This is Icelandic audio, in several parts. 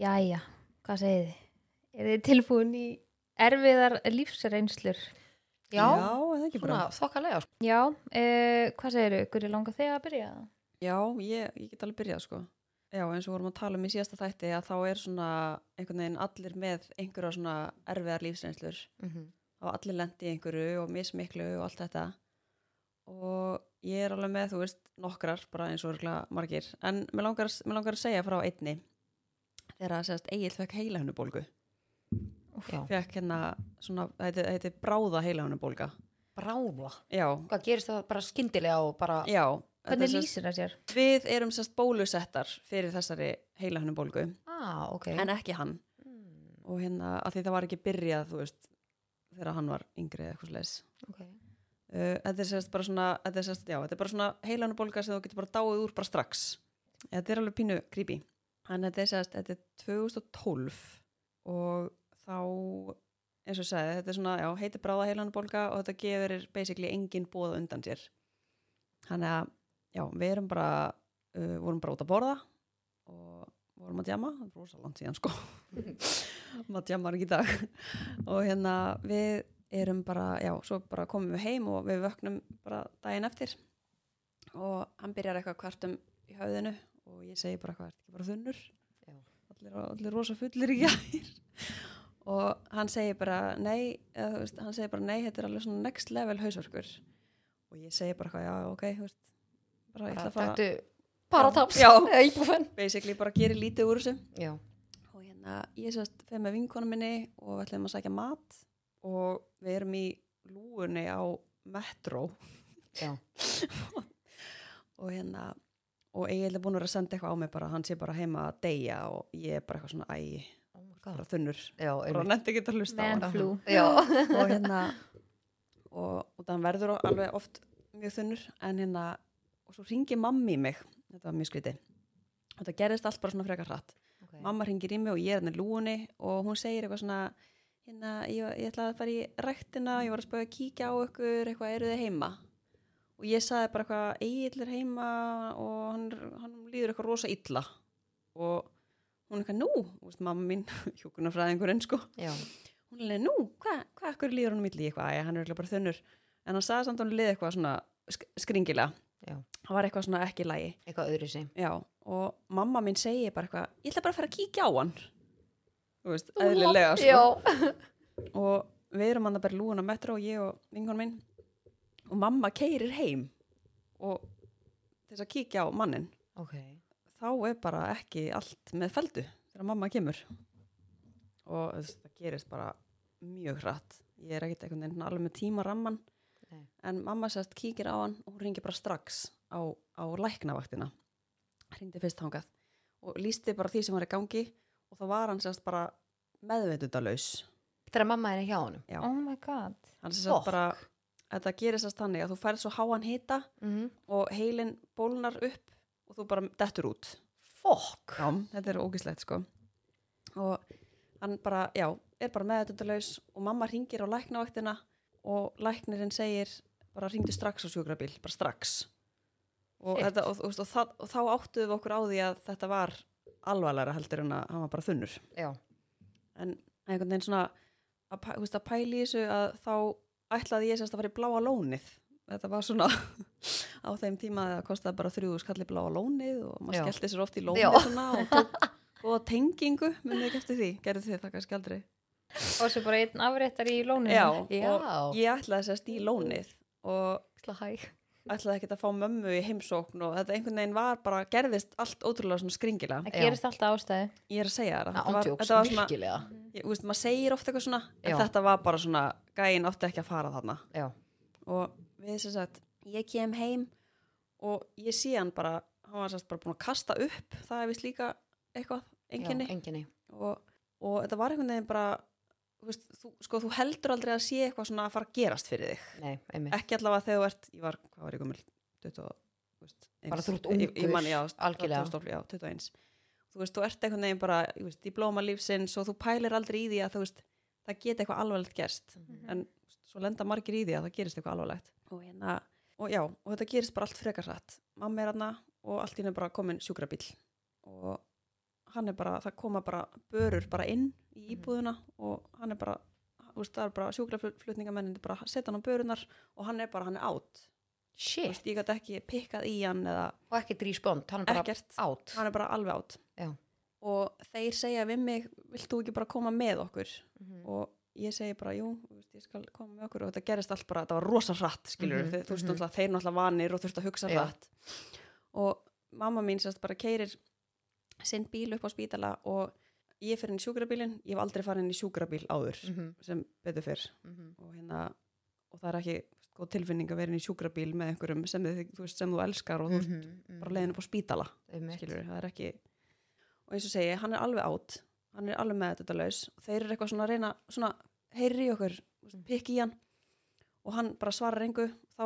Jæja, hvað segið þið? Er þið tilbúin í erfiðar lífsreynslur? Já, það ekki bara? svona þokkalega sko. Já, uh, hvað segir þið? Hverju langar þig að byrja? Já, ég, ég get alveg byrjað sko. Já, eins og vorum að tala um í síðasta þætti að þá er svona einhvern veginn allir með einhverja svona erfiðar lífsreynslur mm -hmm. og allir lendi í einhverju og mismiklu og allt þetta og ég er alveg með, þú veist, nokkrar bara eins og örgla margir en mér langar, mér langar að segja frá einni þegar að segast Egil fekk heilahunubólgu Já. fekk hérna svona, þetta heiti bráða heilahunubólga Bráða? Já, Hvað gerist það bara skyndilega og bara já Hvernig er lýsir það sér? Við erum sérst bólusettar fyrir þessari heilahunubólgu Ah, ok. En ekki hann. Mm, og hérna að því það var ekki byrjað, þú veist þegar hann var yngri eða eitthvað sles Ok. Uh, þetta er sérst bara svona þetta er, sérst, já, þetta er bara svona heilanubólga sem þú getur bara dáið úr bara strax. Þetta er alveg pínu creepy þetta er sérst, þetta er 2012 og þá eins og ég sagði, þetta er svona já, heitir bráða heilanubólga og þetta gefur basically engin bóða undan sér. Þannig að já, við erum bara uh, vorum bara út að borða og vorum að djama, það er rosa langt síðan sko. Maður djamar ekki í dag. Og hérna við erum bara, já, svo bara komum við heim og við vöknum bara daginn eftir. Og hann byrjar eitthvað kvartum í höfðinu og ég segi bara hvað, er ekki bara þunnur? Já. allir, allir rosa fullir í gær. Og hann segir bara nei, eða, veist, hann segir bara nei þetta er alveg svona next level hausverkur. Og ég segi bara hvað, já, ok þú veist, bara ég ætla að fara Þetta parataps Já. Eða íbúfen basically bara gerir lítið úr þessu. Já. Og hérna ég sérst fyrir með vinkonu minni og við ætlum að sækja mat. Og við erum í lúunni á Metro Já. Og hérna og Egil er búin að vera að senda eitthvað á mig bara hann sé bara heima að deyja og ég er bara eitthvað svona æ, Oh bara þunnur. Já, bara nefndi ekki að hlusta og hérna og, og það verður alveg oft mjög þunnur en hérna og svo ringi mammi í mig. Þetta var mjög skrítið. Og það gerist allt bara svona frekar hratt. Okay. mamma ringir í mig og ég er hann í lúunni og hún segir eitthvað svona hérna, ég, ég ætlaði að fara í ræktina ég var að spöða að kíkja á ykkur eitthvað, eru þið heima og ég sagði bara eitthvað, Egil er heima og hann, hann líður eitthvað rosa illa. Og hún er eitthvað, nú, veist, mamma mín hjókunarfræðingurinn, sko. Já. Hún er leið, nú, hvað, hvað, hvað líður hann milli eitthvað, Æ, hann er eitthvað bara þunnur. En hann sagði samt að hann liði eitthvað svona sk skringilega, Já. Hann var eitthvað svona ekki í lagi. Eitthvað öðru Já, og mamma mín segir bara eitthvað, ég ætla bara að fara að kíkja á hann. Þú veist, eðlilega, sko. Og við erum hann að bara lúin á metro, ég og vingon minn. Og mamma keirir heim og þess að kíkja á mannin. Ok Þá er bara ekki allt með feldu þegar mamma kemur. Og það gerist bara mjög hratt. Ég er ekkert einhvern veginn alveg með tíma ramman. Nei. En mamma sérst kíkir á hann og hún ringir bara strax á, á læknavaktina. Hringdi fyrst hangað og lísti bara því sem var í gangi og þá var hann sérst bara meðveitundalaus. Þegar mamma er ekki á honum Já. Oh my god. Hann sérst bara, þetta gerist sérst þannig að þú færð svo háan hita mm -hmm. og heilin bólnar upp og þú bara dettur út. Fokk Já, þetta er ógislegt sko. Og hann bara, já, er bara meðveitundalaus og mamma ringir á læknavaktina og læknirinn segir bara ringdu strax á sjúkrabíl, bara strax. Og, þetta, og, og, og, það, og þá áttuðum við okkur á því að þetta var alvarlega heldur en að hann var bara þunnur. Já En einhvern veginn svona að, að pæli þessu að þá ætlaði ég sérst að fara í bláa lónið. Þetta var svona á þeim tíma að það kostaði bara þrjúðu skalli bláa lónið og maður skellti sér oft í lónið svona og tók góða tengingu, munið ekki eftir því, gerðu þið það kannski aldrei. Og svo bara einn afréttar í lóninu. Já, Já. og ég ætlaði sérst í lónið og ætlaði ekkert að fá mömmu í heimsókn og þetta einhvern veginn var bara, gerðist allt ótrúlega svona skringilega. Það gerist alltaf ástæði. Ég er að segja Það var svona, virkilega þú veist, maður segir ofta eitthvað svona, en Já. þetta var bara svona, gæinn átti ekki að fara þarna. Já Og við sem sagt, ég kem heim og ég sé hann bara, hann var sérst bara búin að kasta upp, það er vist líka eitthvað, enginni. Já, enginni Og, og þetta var einhvern veginn bara, veist, þú, sko, þú heldur aldrei að sé eitthvað svona að fara að gerast fyrir þig. Nei, Ekki allavega þegar þú ert, ég var, hvað var ég gömul, 20, þú veist, Bara þú ert ungur, algjörlega. 2012, já, 21. Þú veist, þú ert einhvern veginn bara, þú veist, í blóma lífsins og þú pælir aldrei í því að þú veist, það geti eitthvað alvarlegt gerst. Mhm. En svo lenda margir í því að það gerist eitthvað alvarlegt. Og hérna, og já, og þetta gerist bara allt frekar hratt. Mamma er hérna og allt í henni bara komin sjúkrabíl. Og hann er bara, það koma bara börur bara inn í Mhm. íbúðuna og hann er bara, þú veist, það er bara sjúkraflutningamennin bara setja hann á börunar og hann er bara, hann er átt þú Shit. veist, ég gæti ekki pikkað í hann eða Og ekkert respond, hann er bara ekkert, átt. hann er bara alveg átt Já. og þeir segja við mig vilt þú ekki bara koma með okkur Mhm. og ég segi bara, jú, þú veist, ég skal koma með okkur og þetta gerist allt bara, þetta var rosa hratt skilur, mm þú veist, mhm. náttúrulega, þeir náttúrulega vanir og þurft að hugsa Já. hratt og mamma mín sérst bara keirir sinn bíl upp á spítala og ég fer inn í sjúkrabílinn, ég hef aldrei farið inn í sjúkrabíl áður Mhm, sem betur fyrr. Mhm. og hérna og það er ekki góð tilfinning að vera inn í sjúkrabíl með einhverjum sem, þú, veist, sem þú elskar og þú Mhm, mhm. bara leiðin upp á spítala skilur, það er ekki og eins og segi, hann er alveg átt hann er alveg með þetta laus og þeir eru eitthvað svona að reyna, svona, heyri í okkur Mm. pikki í hann. Og hann bara svarar engu, þá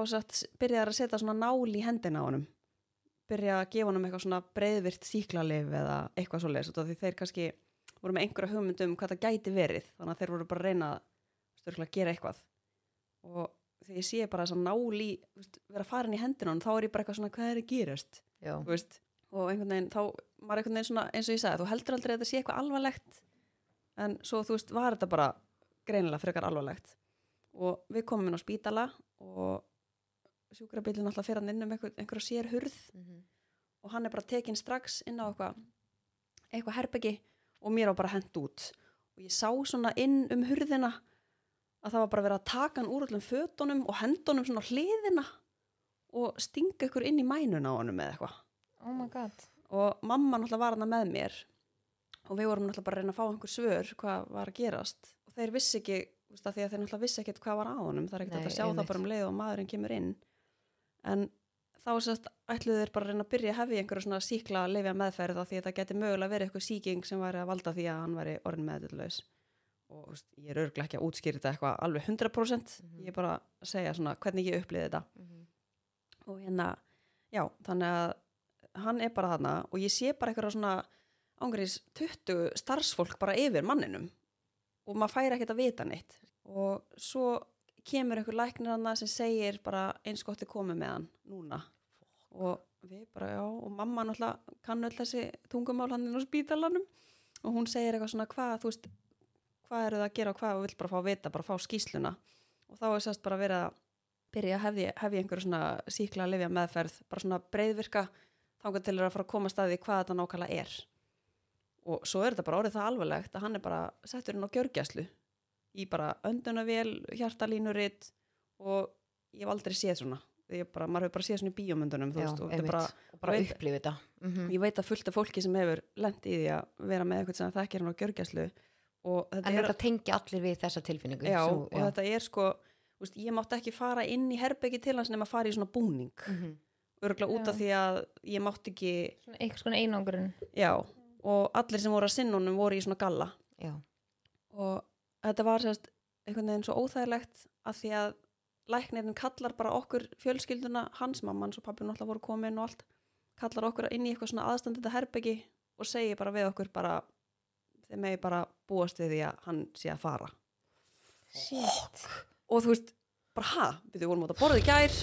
byrjaði að setja svona nál í hendina á honum byrja að gefa honum eitthvað svona breiðvirt síklarlif eða eitthvað svo leis því þeir kannski voru með einhverja hugmynd um hvað það gæti verið, þannig að þeir voru bara að reyna störkulega að gera eitthvað. Og þegar ég sé bara þess að nál í þú veist, vera farin í hendina á honum, þá er ég bara eitthvað svona hvað er að gerast? Veist, og einhvern veginn þá maður einhvern veginn svona, eins og ég sagði, þú heldur aldrei að þetta sé eitthvað alvarlegt en svo þú veist, var þetta bara greinilega frekar alvarlegt. Og við komum inn á spítala og sjúkrabílinn alltaf fyrir hann inn um einhver, einhverja sér hurð Mhm. og hann er bara tekinn strax inn á eitthvað eitthvað herbeggi og mér á bara hent út. Og ég sá svona inn um hurðina að það var bara verið að taka hann úr öllum fötunum og hendunum svona hliðina og stinga ykkur inn í mænuna á honum eða eitthvað. Oh my god. Og mamma náttúrulega var hana með mér og við vorum náttúrulega bara að reyna að fá einhver svör hvað var að gerast. Og þeir vissi ekki, því að þeir náttúrulega vissi ekkert hvað var á honum, það er ekkert Nei, að sjá einmitt. það bara um leið og maðurinn kemur inn en þá sérst ætluðu þeir bara að reyna að byrja að hefja einhverju svona síkla lifja meðferð af því að það geti mögulega verið eitthvað síking sem væri að valda því að hann væri orðin meðdutlaus og veist, ég er örglega ekki að útskýra þetta eitthvað alveg 100% Mhm. ég er bara að segja svona hvernig ég upplýði þetta Mhm. og hérna, já, þannig að hann er bara þarna og ég sé bara eitthvað svona ángurins 20 starfsfólk bara yfir manninum og maður færi ekkert að vita neitt og svo kemur einhver læknir hann sem segir bara eins gott er komið með hann núna. Og við bara, já, og mamma náttúrulega kann öll þessi tungumál hann inn á spítalanum. Og hún segir eitthvað svona hvað, þú veist, hvað eru það að gera og hvað og vill bara fá að vita, bara fá skýsluna og þá er sérst bara verið að byrja að hefði, einhverju svona síkla að lifja meðferð, bara svona breyðvirka þangað til að fara að koma staði hvað þetta nákvæmlega er. Og svo er þetta bara orðið það alvarlegt að hann er bara settur inn á gjörgjæslu í bara öndunavél, hjartalínuritt og ég hef aldrei séð svona ég bara, maður hefur bara séð svona í bíómyndunum þú Já, veist, og þetta er bara, Og bara upplifið þetta. Mhm. ég veit að fullt af fólki sem hefur lent í því að vera með eitthvað sem þekkir hann á gjörgjæslu og þetta En er þetta tengja allir við þessa tilfinningu. já, sem- og þetta er sko úst, ég mátti ekki fara inn í herbyggi til hans nema að fara í svona búning Mhm. örgulega út af Já. því að ég mátti ekki Svona einhvers konar einangurinn já, og allir sem voru að sinna honum voru í svona galla Já. og þetta var sérst einhvern veginn svo óþægilegt að því að læknirinn kallar bara okkur fjölskylduna, hans mamma, hans og pappi náttúrulega voru komin og allt, kallar okkur inn í eitthvað svona aðstandita herbyggi og segir bara við okkur bara þeir megi bara búast við því að hann sé að fara. Shit. Og þú veist, bara ha, við vorum út að borða í gær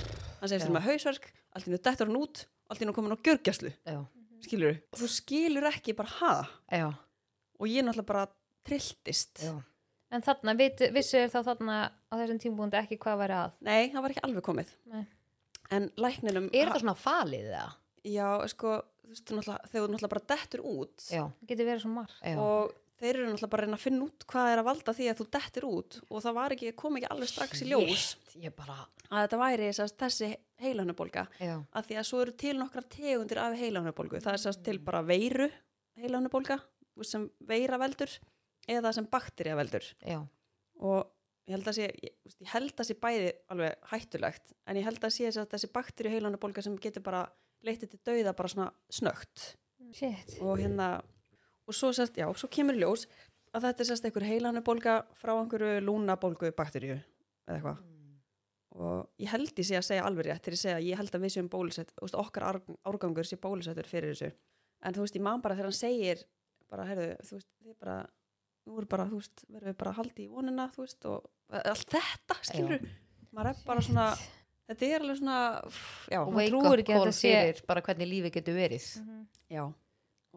hann segist þér með hausverk allt í nú dettur hann út, allt í nú komin á gjörgjæslu Já. skilur og þú skilur ekki bara ha? Já. og ég náttúrulega bara trilltist. Já. En þarna, er þá þarna á þessum tímabúndi ekki hvað væri að nei, það var ekki alveg komið Nei. en lækninum Er þetta svona falið það? já, sko, þú veist, þegar þú náttúrulega bara dettur út Já. Það getur verið svo marg og þeir eru náttúrulega bara að reyna að finna út hvað er að valda því að þú dettur út og það var ekki, kom ekki alveg strax í ljós Shit, Ég bara, að þetta væri sérst, þessi heilanubólga já. að því að svo eru til nokkrar tegundir af heilanubólgu það er sérst til bara veiru heilanubólga sem veira veldur eða sem bakterja veldur. Já. og ég held að sé ég, ég held að sé bæði alveg hættulegt en ég held að sé sérst, þessi bakterju heilanubólga sem getur bara leittið til dauða bara svona snögt Shit. Og hérna og svo sérst, já, svo kemur ljós að þetta er sérst einhver heilanubólga frá einhverju lúnabólgu bakterju eða eitthvað. Og ég held ég sé að segja alveg rétt til ég segja að ég held að við séum bólusett okkar ár- árgangur sé bólusettur fyrir þessu. En þú veist, ég man bara þegar hann segir bara, heyrðu, þú veist, þið bara nú er bara, þú veist, verðum við bara að haldi í vonina þú veist, og allt þetta skilur, maður er bara svona þetta er alveg svona, já, Og Maður trúir ekki að þetta sé- bara hvernig lífið getur verið. Mhm. já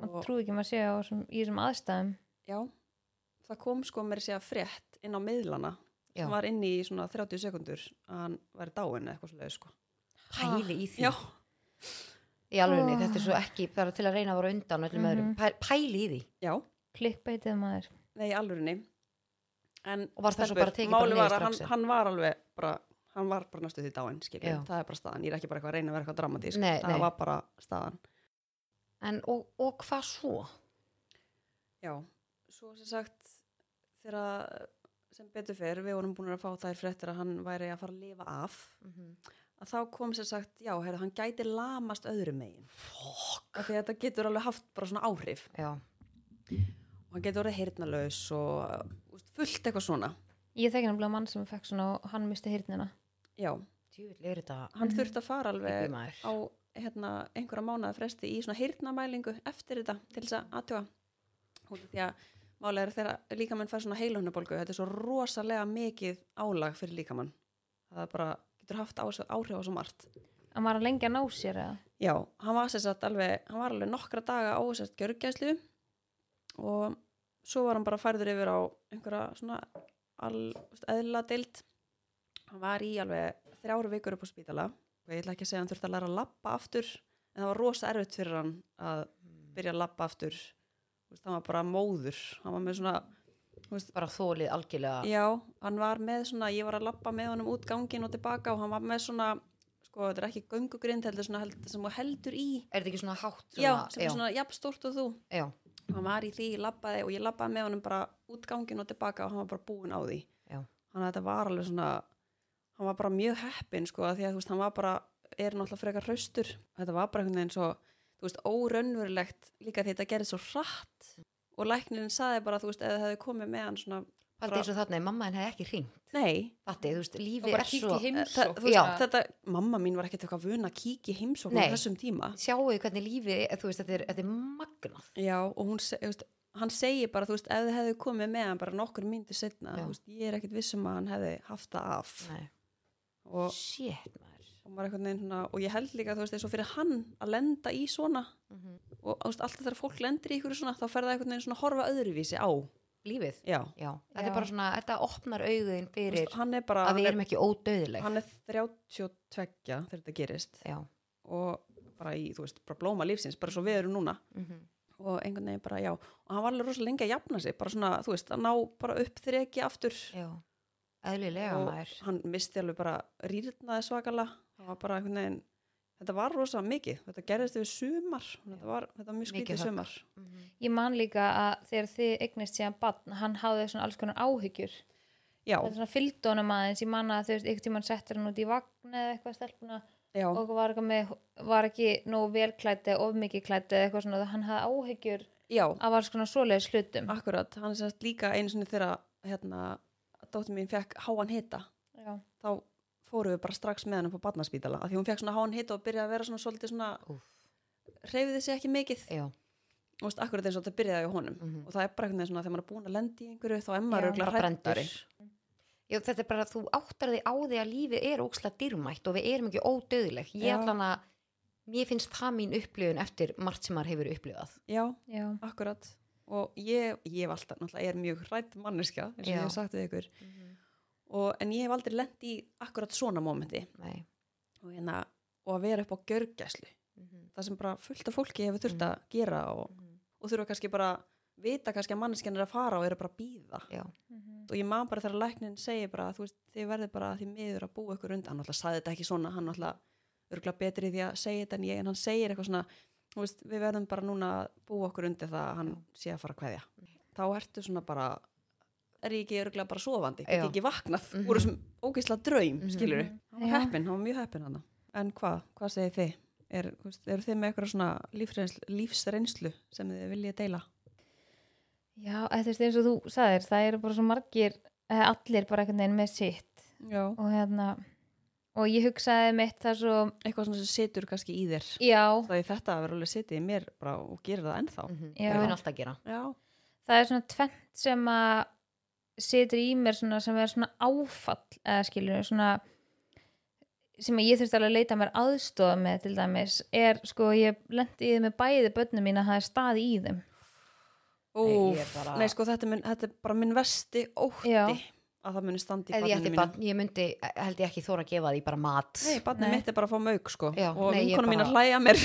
maður og trúi ekki maður sé á þessum, í þessum aðstæðum já, það kom sko mér að segja frétt inn á miðlana Já. sem var inni í svona 30 sekundur að hann væri dáin eða eitthvað svo sko. Pæli í því. Já, Í alvegni, Oh. þetta er svo ekki bara til að reyna að vera undan öllum öðrum. Pæ, pæli í því. já, klikkbeitið maður nei, alvörinni en Og var að hann, hann var alveg bara, hann var bara næstu því dáin það er bara staðan, ég er ekki bara eitthvað að reyna að vera eitthvað dramatísk, Nei, það nei. var bara staðan En, og, og hvað svo? Já, svo sem sagt þegar sem betur fyrr við vorum búin að fá þær fréttir að hann væri að fara að lifa af Mhm. að þá kom sem sagt, já, heyrðu, hann gæti lamast öðrum megin Fokk. af því að þetta getur alveg haft bara svona áhrif Já. Og hann getur orðið heyrnalaus og úst, fullt eitthvað svona. Ég þekki nefnilega mann sem fekk svona og hann misti hirnina Já, hann þurfti að fara alveg á hérna, einhverja mánaða fresti í svona heyrnamælingu eftir þetta til þess að aðtjóa því að málega er þegar líkamann fær svona heilunabólgu þetta er svo rosalega mikið álag fyrir líkamann. Það bara getur haft á, áhrif á svo margt. Hann var að lengi að ná sér eða? Já, hann var, sem sagt alveg, hann var alveg nokkra daga á sérst gjörgæslu og svo var hann bara færður yfir á einhverja svona veist, eðla deild hann var í alveg þrjáru vikur upp á spítala og ég ætla ekki að segja hann þurfti að læra að lappa aftur en það var rosa erfitt fyrir hann að byrja að lappa aftur veist, hann var bara móður hann var með svona, Bara þólið algjörlega. já, hann var með svona ég var að lappa með honum út gangin og tilbaka og hann var með svona sko, þetta er ekki göngugrind heldur svona held, sem þú heldur í Er þetta ekki svona hátt? já, Svona, sem er svona jafn stórt og þú Já. Hann var í því, ég labbaði og ég labbaði með honum bara út gangin og tilbaka og hann var bara búinn á því. Já. þannig að þetta var alveg svona hann var bara mjög heppin sko því að þú veist, hann var bara, er náttúrulega frekar hraustur. Þetta var bara einhvern veginn svo þú veist, óraunverulegt líka því þetta gerði svo hratt. Og læknirinn saði bara, þú veist, eða það hefði komið með hann svona, Paldi eins og þarna, mamma henni hefði ekki hringt. nei þú veist, og bara er svo... veist, Já. þetta, mamma mín var ekkert eitthvað vun að kíkja heimsókn á þessum tíma Sjáu hvernig er, þú veist, þetta er, þetta er magnað. Já, og hún, veist, hann segir bara, þú veist, ef þið hefðu komið með hann bara nokkur myndir setna, ég er ekkit vissum að hann hefði haft það af Nei. og, Shit, og, svona, og ég held líka, þú veist, eins og fyrir hann að lenda í svona Mm og þú veist, alltaf þegar fólk lendir í ykkur svona, þá fer það einhvern veginn svona að horfa öðruvísi á. Lífið? Já, Já. Þetta Já. er bara svona, þetta opnar auðin þú fyrir veist, hann er bara, að við er, erum ekki ódauðileg. hann er 32 þegar þetta gerist Já. og bara í, þú veist, bara blóma lífsins, bara svo við erum núna Mm og einhvern veginn bara, já, og hann var alveg rosalega lengi að jafna sig, bara svona, þú veist, að ná bara upp þreki aftur Já. Eðlilega, og maður. hann misti alveg bara rýrnaði svakala það var bara einhvern veginn þetta var rosa mikið, þetta gerðist yfir sumar. Þetta var, þetta var mjög högg. sumar. Mhm. ég man líka að þegar þið eignist síðan barn hann hafði svona alls konar áhyggjur. Já, þetta er svona fylgd honum aðeins. Ég man að þú veist, einhvern tímann settur hann út í vagn eða eitthvað stelpuna já, og var, eitthvað með, var ekki nógu vel klætti of mikið klætti eða eitthvað svona. Hann hafði áhyggjur já, að var svona svoleiðis hlutum. Akkurat. Hann er sérst líka einu sinni þegar hérna, dóttir mín fekk háan hita. Já, þá fórum við bara strax með hann upp á barnaspítala af því hún fekk svona háan hita og byrjaði að vera svona svolítið svona, reyfiði sig ekki mikið. Já. og veist, akkurat eins og þetta byrjaði á honum. Mhm. og það er bara veginn svona þegar maður er búin að lendi í einhverju þá er maður brendur hræddari. Já, þetta er bara að þú áttar þig á því að lífið er ókslega dýrmætt og við erum ekki ódöðleg ég allan að mér finnst það mín upplifun eftir margt sem maður hefur upplifað. Já, já, Akkurat. Og ég, ég alltaf, náttúrulega er mjög hrætt manneskja eins og Já. ég hef sagt við ykkur og, en ég hef aldrei lent í akkurat svona mómenti Nei. og, hérna, og að vera upp á gjörgæslu Mhm. það sem bara fullt af fólki hefur þurft að gera og, Mhm. og þurfa kannski bara vita kannski að manneskjan er að fara og eru bara að býða Já. Mhm. og ég man bara þegar læknin segir bara þú veist, þið verður bara því miður að búa ykkur undan hann alltaf saði þetta ekki svona, hann alltaf örgulega betri því að segja þetta en ég en hann segir eitthvað svona þú veist, við verðum bara núna að búa okkur undir það að hann sé að fara að kveðja þá ertu svona bara er ég ekki örgulega bara sofandi, ég ekki vaknað Mhm. úr þessum ógeisla draum, Mhm. skilur við hann var heppin, hann var mjög heppin hann en hvað, hvað segir þið? Er, eru þið með eitthvað svona lífsreynslu, lífsreynslu sem þið viljið deila? já þú veist eins og þú sagðir það eru bara svo margir allir bara einhvern veginn með sitt Já. og hérna og ég hugsaði mitt það svo eitthvað svona sem situr kannski í þér já, það er þetta að vera alveg sitið í mér bara og gera það ennþá Mhm. Já. Það er alltaf að gera já, það er svona tvent sem að situr í mér svona, sem er svona áfall eða skilur svona sem ég þurfti alveg að leita mér aðstofa með til dæmis er sko ég lendi í þeim með bæði börnum mín að það er staði í þeim Nei, Úf, er bara- nei sko þetta minn, þetta er bara minn vesti ótti Já. að það muni standi í barninu mínu barn, ég myndi, held ég ekki þóra að gefa því bara mat. Nei, barnið Nei. mitt er bara að fá mauk sko Já, og nei, vinkona mín að hlæja mér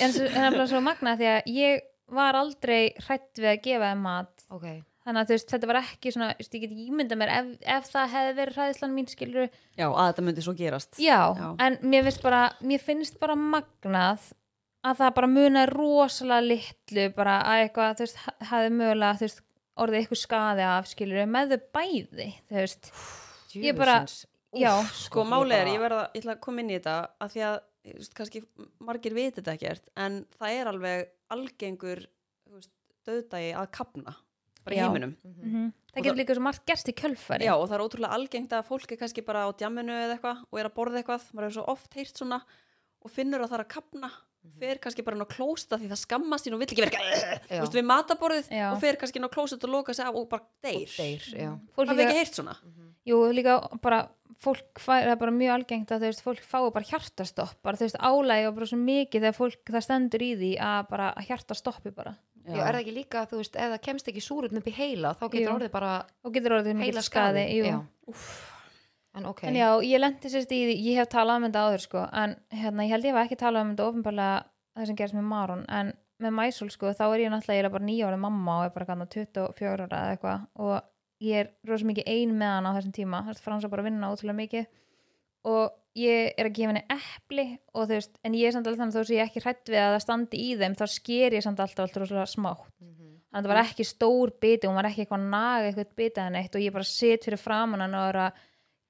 en það er bara svo magna því að ég var aldrei hrætt við að gefa þeim mat Ok, þannig að veist, þetta var ekki svona veist, ég get ekki ímynda mér ef, ef það hefði verið hræðislan mín skilur Já, að þetta myndi svo gerast. Já, Já. en mér bara mér finnst bara magnað að það bara muna rosalega litlu bara að eitthvað, þú veist, ha- hafi mögulega þú veist, orðið eitthvað skaði af skilur með þau bæði, þú veist. Ég bara- já, Sko ég máli er, ég verða, ég ætla að koma inn í þetta að því að, þú veist, kannski margir viti þetta ekkert, en það er alveg algengur, þú veist, döðdagi að kapna, bara í Já. heiminum. Mhm. mm Og það getur líka svo margt gerst í kjölfari Já, og það er ótrúlega algengt að fólk er kannski bara á djamminu eða eitthvað og er að borða eitthvað, maður hefur svo oft heyrt svona og finnur að það er að kapna fer kannski bara inn á klósta því það skammast sín og vill ekki verka, veist, við mataborðið Já. og fer kannski inn á klósta og loka sig af og bara Og deyr. Fólk Hafið líka, ekki heyrt svona? jú, líka bara fólk fær, það er bara mjög algengt að þú veist, fólk fái bara hjartastopp bara þú veist, álægi og bara svo mikið þegar fólk það stendur í því að bara að hjarta stoppi bara Já, er það ekki líka, þú veist, ef það kemst ekki súrutn upp í heila, þá getur Jú. orðið bara og getur orðið heila. Já. En ok. En já, ég lendi sérst í því, ég hef talað um þetta áður sko, en hérna, ég held ég hef ekki talað um þetta ofinbarlega það sem gerist með Maron, en með Mæsul sko, þá er ég náttúrulega ég er bara nýja ára mamma og er bara kannar 24 ára eða eitthvað og ég er rosa mikið ein með hann á þessum tíma, þess að Frans er bara að vinna ótrúlega mikið og ég er að gefa henni epli og þú veist, en ég er samt alltaf þannig þó sem ég ekki hrætt við að það standi í þeim, þá sker ég samt alltaf alltaf rosalega smátt Mhm. þannig að það var ekki stór biti hún var ekki eitthvað að naga eitthvað bita henni eitt og ég bara sit fyrir framan hann og er að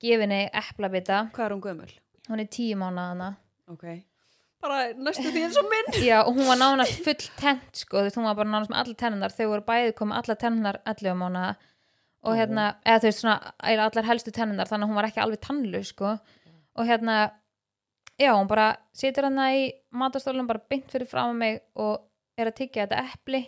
gefa henni eplabita Hvað er hún gömul? hún er tíu mánuð hana Ok. Bara næstu því eins og minn. já og hún var nánast full tent sko þú veist hún var bara nánast með allar tennunar þau voru bæði komið allar tennunar 11 mánuða og hérna eða þú veist svona allar helstu tennunar þannig að hún var ekki alveg tannlu sko og hérna já hún bara situr hann í matastólum bara beint fyrir frá mig og er að tyggja þetta epli.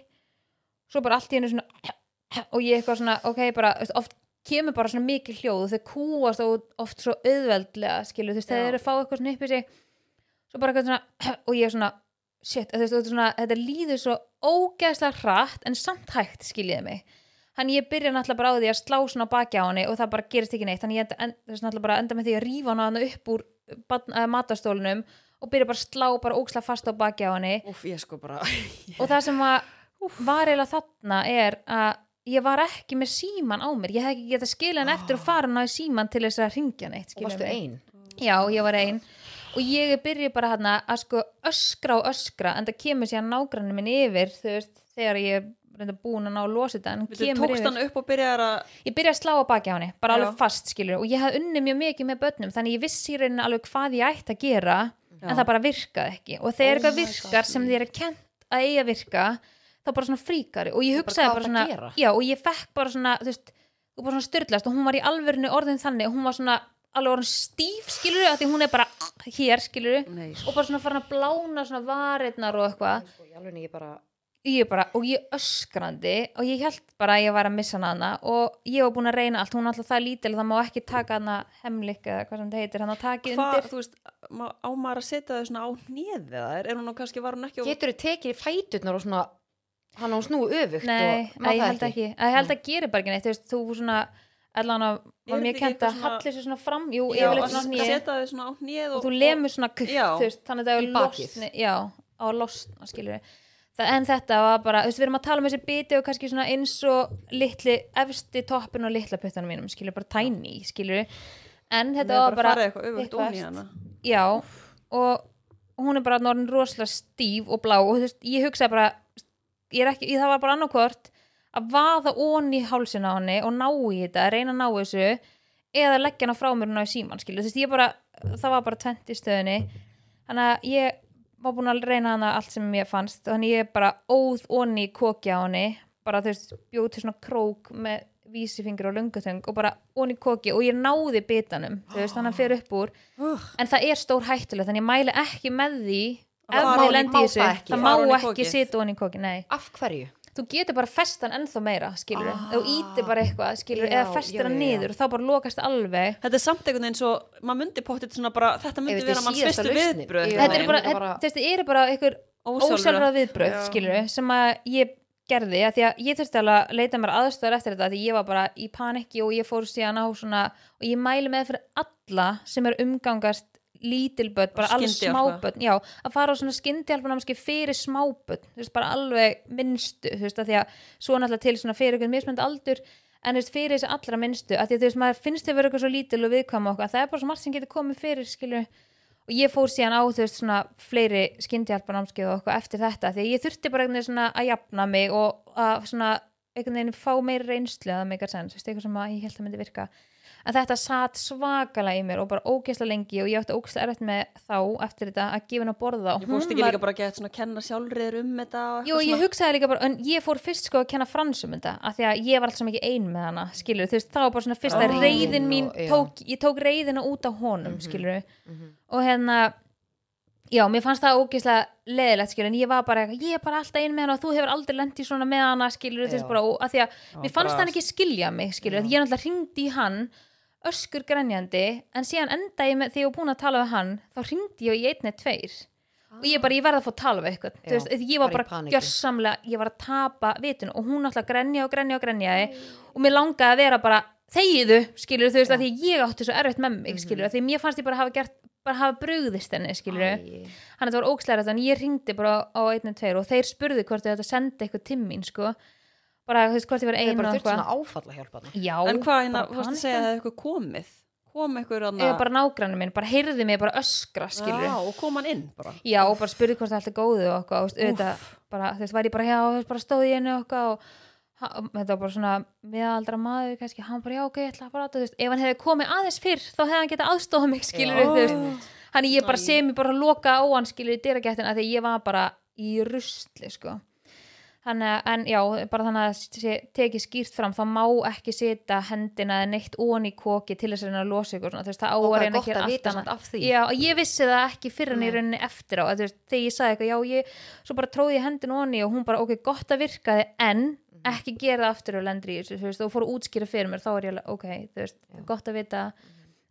Svo bara allt í hennu svona og ég eitthvað svona ok bara oft kemur bara svona mikið hljóð og þau kúast og oft svo auðveldlega skilu þú veist þeir eru að fá eitthvað svona upp í sig. Svo bara eitthvað svona og ég er svona shit, þetta, svona, þetta líður svo ógeðslega hratt en samt hægt skiljiði mig hann ég byrja náttúrulega bara á því að slá svona baki á henni og það bara gerist ekki neitt þannig ég enda, náttúrulega bara enda með því að rífa hana upp úr uh, matastólunum og byrja bara að slá bara ógeðslega fast á baki á henni Úf, ég sko bara. og það sem var, var eiginlega þarna er að ég var ekki með síman á mér, ég hef ekki getað skilja hann eftir og fara hann á síman til þess að ringja neitt Og varstu mig. ein? Já, ég var ein og ég byrja bara hann að sko öskra og öskra en það kemur síðan nágrannin minn yfir þú veist, þegar ég reynda búin að ná að losa þetta en Þú kemur tókst yfir. hann upp og byrjaði að... ég byrja að slá á baki á henni, bara Já. alveg fast skilur og ég hafði unnið mjög mikið með börnum þannig ég vissi í rauninni alveg hvað ég ætti að gera en það bara virkaði ekki. Og þegar Oh eitthvað virkar sem þér er kent að eiga virka þá bara svona fríkari. Og ég bara, hugsaði bara áttu svona já og ég fekk bara svona þú veist, þú bara svona styrlast og hún var í alvörinu orðin þannig og hún var svona alveg orðin stíf skilur því hún er bara hér skilur og bara svona farin að blána svona varirnar og eitthvað. Sko, ég alveg ég bara... ég bara, og ég öskrandi og ég held bara að ég var að missa hana og ég var búin að reyna allt, hún er alltaf það lítil það má ekki taka hana hemlik eða hvað sem það heitir, hann að taka hvað, undir. þú veist, má, á maður að setja þau svona á eða er, er hún nú kannski, var hún ekki. Getur þið tekið í fæturnar og svona, hann á snúi öfugt Nei, og nei, ég held ekki, ég held að gera bara ekki neitt, þú veist, þú svona allan að, var mér þetta ekki kent að hallir sér svona fram, jú, Já, yfirleitt að svona þau á hnið og og, þú lemur svona kutt, þannig að það er losni, já, á að losna, skilur það, en þetta var bara, þú veist, við erum að tala um þessi biti og kannski svona eins og litli, efsti toppin og litla puttanum mínum, skilur, bara tiny, skilur en þetta var bara, farið eitthvað eitthvað já, og hún er bara orðin rosalega stíf og blá og þú veist, ég hugsaði bara ég er ekki, ég, það var bara annarkvort að vaða onni í hálsin á henni og ná í þetta, reyna að ná þessu eða leggja hana frá mér og ná í síman skilur, þú veist, ég bara, það var bara tvent í stöðunni. Þannig að ég var búin að reyna hana allt sem ég fannst þannig ég bara óð onni á henni bara þú veist, bjóð til svona krók með vísifingur og löngutöng og bara onni í koki og ég náði bitanum þú veist, þannig að hann fer upp úr uh, en það er stór hættulegt þannig ég mæli ekki með því ef þið ofan í- þessu það ekki? má ekki kokið? sita onni í koki nei. Af hverju? Þú getur bara festan ennþá meira skilur, Ah. þú ítir bara eitthvað skilur, Já, eða festir hann niður og þá bara lokast alveg Þetta er samt einhvern veginn svo, maður myndi pottit svona bara, þetta myndi vera er manns fyrstu lausnin. viðbröð. Þetta er en bara, þetta bara- eru bara einhver ósjálfráð viðbröð skilur sem að ég gerði að því að ég þurfti alveg að leita mér aðstöður eftir þetta því ég var bara í paniki og ég fór síðan á svona og ég mæli með fyrir alla sem er umgangast lítilböld, bara Skyndihjálpa. smáböld já, að fara á svona skyndihjálpunámski fyrir smáböld, þú veist, bara alveg minnstu, þú veist, að því að svo náttúrulega til svona fyrir einhvern mismönd aldur en þú veist, fyrir þessi allra minnstu, að því að þú veist, maður finnst þau vera eitthvað svo lítil og viðkvæm og okkar, það er bara svo margt sem getur komið fyrir, skilur og ég fór síðan á þú veist svona fleiri skyndihjálpanámskið og eitthvað eftir þetta því ég þurfti bara einhvern veginn svona að að svona að að að en þetta satt svakalega í mér og bara ógeðslega lengi og ég átti ógeðslega erfitt með þá eftir þetta að gefa henn að borða og Ég fórst ekki líka bara að geta svona að kenna sjálfriður um þetta og Jú, ég hugsaði líka bara, en ég fór fyrst sko að kenna fransum þetta, af því að ég var alltaf mikið ein með hana, skilur, þú veist, var bara svona fyrsta Ó. reyðin mín, Já. tók, ég tók reyðina út á honum, skilur og hérna já, mér fannst það ógeðslega leðilegt, skilur, en ég var bara, ég er bara alltaf ein með hana og þú hefur aldrei lent í svona með hana, skilur, þú veist Já. bara, og að því að Já, mér fannst hann ekki skilja mig, skilur, ég náttúrulega hringdi í hann öskur grenjandi, en síðan enda ég með, þegar ég var búin að tala við hann, þá hringdi ég í einni tveir. Og ég bara, ég verði að fá að tala við eitthvað. Já, veist, ég var bara gjörsamlega ég var að tapa vitun og hún alltaf grenja og grenja og grenjaði. Og mér langaði að vera bara þegiðu, skilur þú veist, að því ég átti svo erfitt með mig, skilur, því mér fannst ég bara hafa gert bara hafa brugðist henni, skilur hann þetta var ókslega en ég ringdi bara á einu tveir og þeir spurðu hvort þau þetta sendi eitthvað til mín, sko bara, þú veist, hvort ég var er bara og þurft svona eitthvað já, En hvað hérna, þú varst að segja að það hefði eitthvað komið? Kom eitthvað eða bara nágrannu minn, bara heyrði mig bara öskra, skilur Já, og kom hann inn bara. Já, og bara spurði hvort það allt er góðu og eitthvað, og veist, auðvitað, bara, þú veist, var ég bara hjá, þú veist, bara stóð í einu og eitthvað og ha- þetta var bara svona miðaldra maður, kannski, hann bara, já, ok, ég ætla að fara að, þú veist, ef hann hefði komið aðeins fyrr, þá hefði hann getað aðstofað mig, skilur Já. þú veist, hann ég bara Æ. sem ég bara loka á hann, skilur í dyragættin, að því ég var bara í rusli, sko. Þannig að, en já, bara þannig að sé, tekið skýrt fram, þá má ekki setja hendina eða neitt ón í koki til þess að reyna að losa ykkur, svona, þú veist, það á Og að það er reyna gott gera að allt vita annað. af því Já, og ég vissi það ekki fyrir hann í Nei. rauninni eftir á að, þú veist, þegar ég sagði eitthvað, já, ég, svo bara tróði ég hendin onni og hún bara, ok, gott að virka þið en Mhm. ekki gera það aftur og lendir í þessu, þú veist, og fór að útskýra fyrir mér, þá er ég alveg, ok, þú veist, gott að vita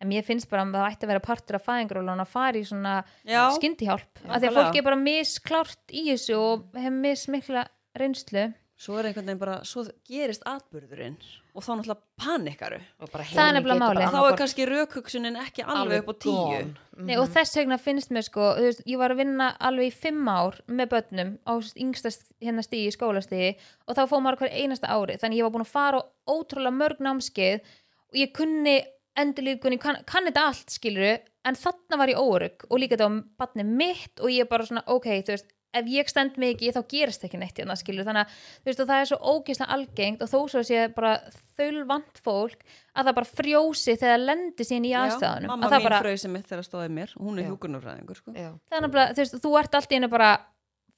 en mér finnst bara að það ætti að vera partur af fæðingrólun að fara í svona Já. skyndihjálp, af því að fólk er bara misklárt í þessu og hefur mismikla reynslu Svo er einhvern veginn bara, svo gerist atburðurinn og þá náttúrulega panikaru. Og bara Það er nefnilega málið. Þá er kannski rökhugsunin ekki alveg upp á tíu. gone. Nei, og þess vegna finnst mér sko, þú veist, ég var að vinna alveg í fimm ár með börnum á yngsta hérna stíði, skólastíði og þá fóð maður hver einasta ári þannig ég var búin að fara á ótrúlega mörg námskeið og ég kunni endurlíkunni, kann, kann þetta allt skiluru, en þarna var ég órug og líka þetta var barnið mitt og ég bara svona, ok, þú veist ef ég stend mikið þá gerist ekki neitt hérna skilur þannig að veist það er svo ógeðslega algengt og þó svo sé bara þaulvant fólk að það bara frjósi þegar það lendir sín í aðstæðunum mamma að það mín bara, sem mitt þegar stóði mér. Hún er Já. hjúkunarfræðingur, sko. Já. það er nefnilega, þú veist, þú ert allt í hennu bara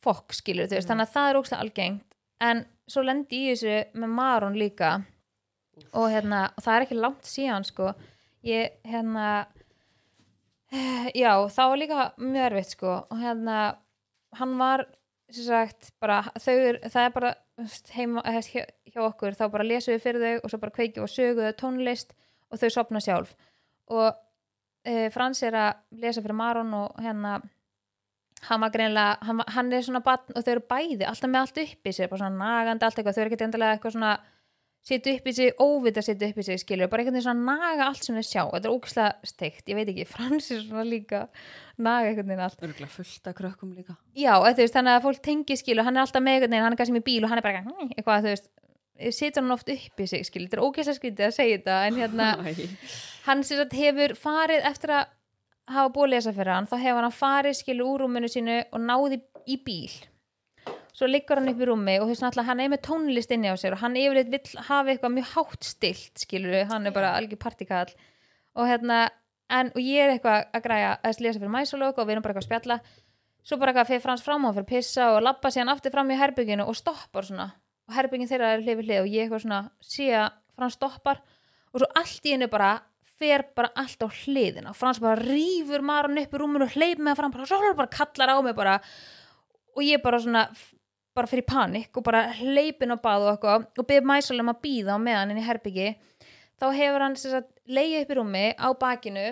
fokk, þannig að það er ógst algengt, en svo lendi ég í þessu með Maron líka og hérna, og það er ekki langt síðan, sko, ég, hérna já, það var líka mjög erfitt, sko, og hérna hann var, sagt bara, þau, það er bara heima, hjá, hjá okkur, þá bara lesum við fyrir þau og svo bara kveikjum og söguðu tónlist og þau sopna sjálf. Og e, Frans er að lesa fyrir Maron og hérna hann greinlega, hann, hann er svona batn og þau eru bæði, alltaf með allt upp í sig bara svona nagandi allt eitthvað, þau eru ekkert endilega eitthvað svona setja upp í sig, óvita setja upp í sig skilur, bara einhvern veginn svona naga allt sem þau sjá. Þetta er ógislega steikt, ég veit ekki Frans er svona líka naga einhvern veginn allt. Örgulega fullt af krökkum líka. já, veist, þannig að fólk tengi skilur, hann er alltaf með einhvern veginn, hann er kannski með bíl og hann er bara eitthvað, eitthvað þú veist setur hann oft upp í sig, skilur, þetta er ógislega skrítið að segja þetta, en hérna hann sem sagt hefur farið eftir að hafa búið að lesa fyrir hann þá hefur hann farið skilu úr rúminu sínu og náði í bíl svo liggur hann upp í rúmi og náttúrulega hann er með tónlist inni á sér og hann yfirleitt vill hafa eitthvað mjög hátt stilt skilur hann er bara algjör partikall og hérna en, og ég er eitthvað að græja að lesa fyrir mæsalög og við erum bara eitthvað að spjalla. Svo bara eitthvað fyrir frans fram á fyrir pissa og labba síðan aftur fram í herbygginu og stoppar svona. Og herbyggin þeirra er hlið við hlið og ég eitthvað svona sé að frans stoppar og svo allt í hennu bara fer bara allt á hliðina. Og Frans bara rýfur Maron upp í rúminu og hleyp með fram bara, bara kallar á mig bara. Og ég bara svona bara fyrir panik og bara hleypin á bað og eitthvað og byrði mæsul um að býða á meðan inn í herbyggi þá hefur hann sem sagt, leiði upp í rúmi á bakinu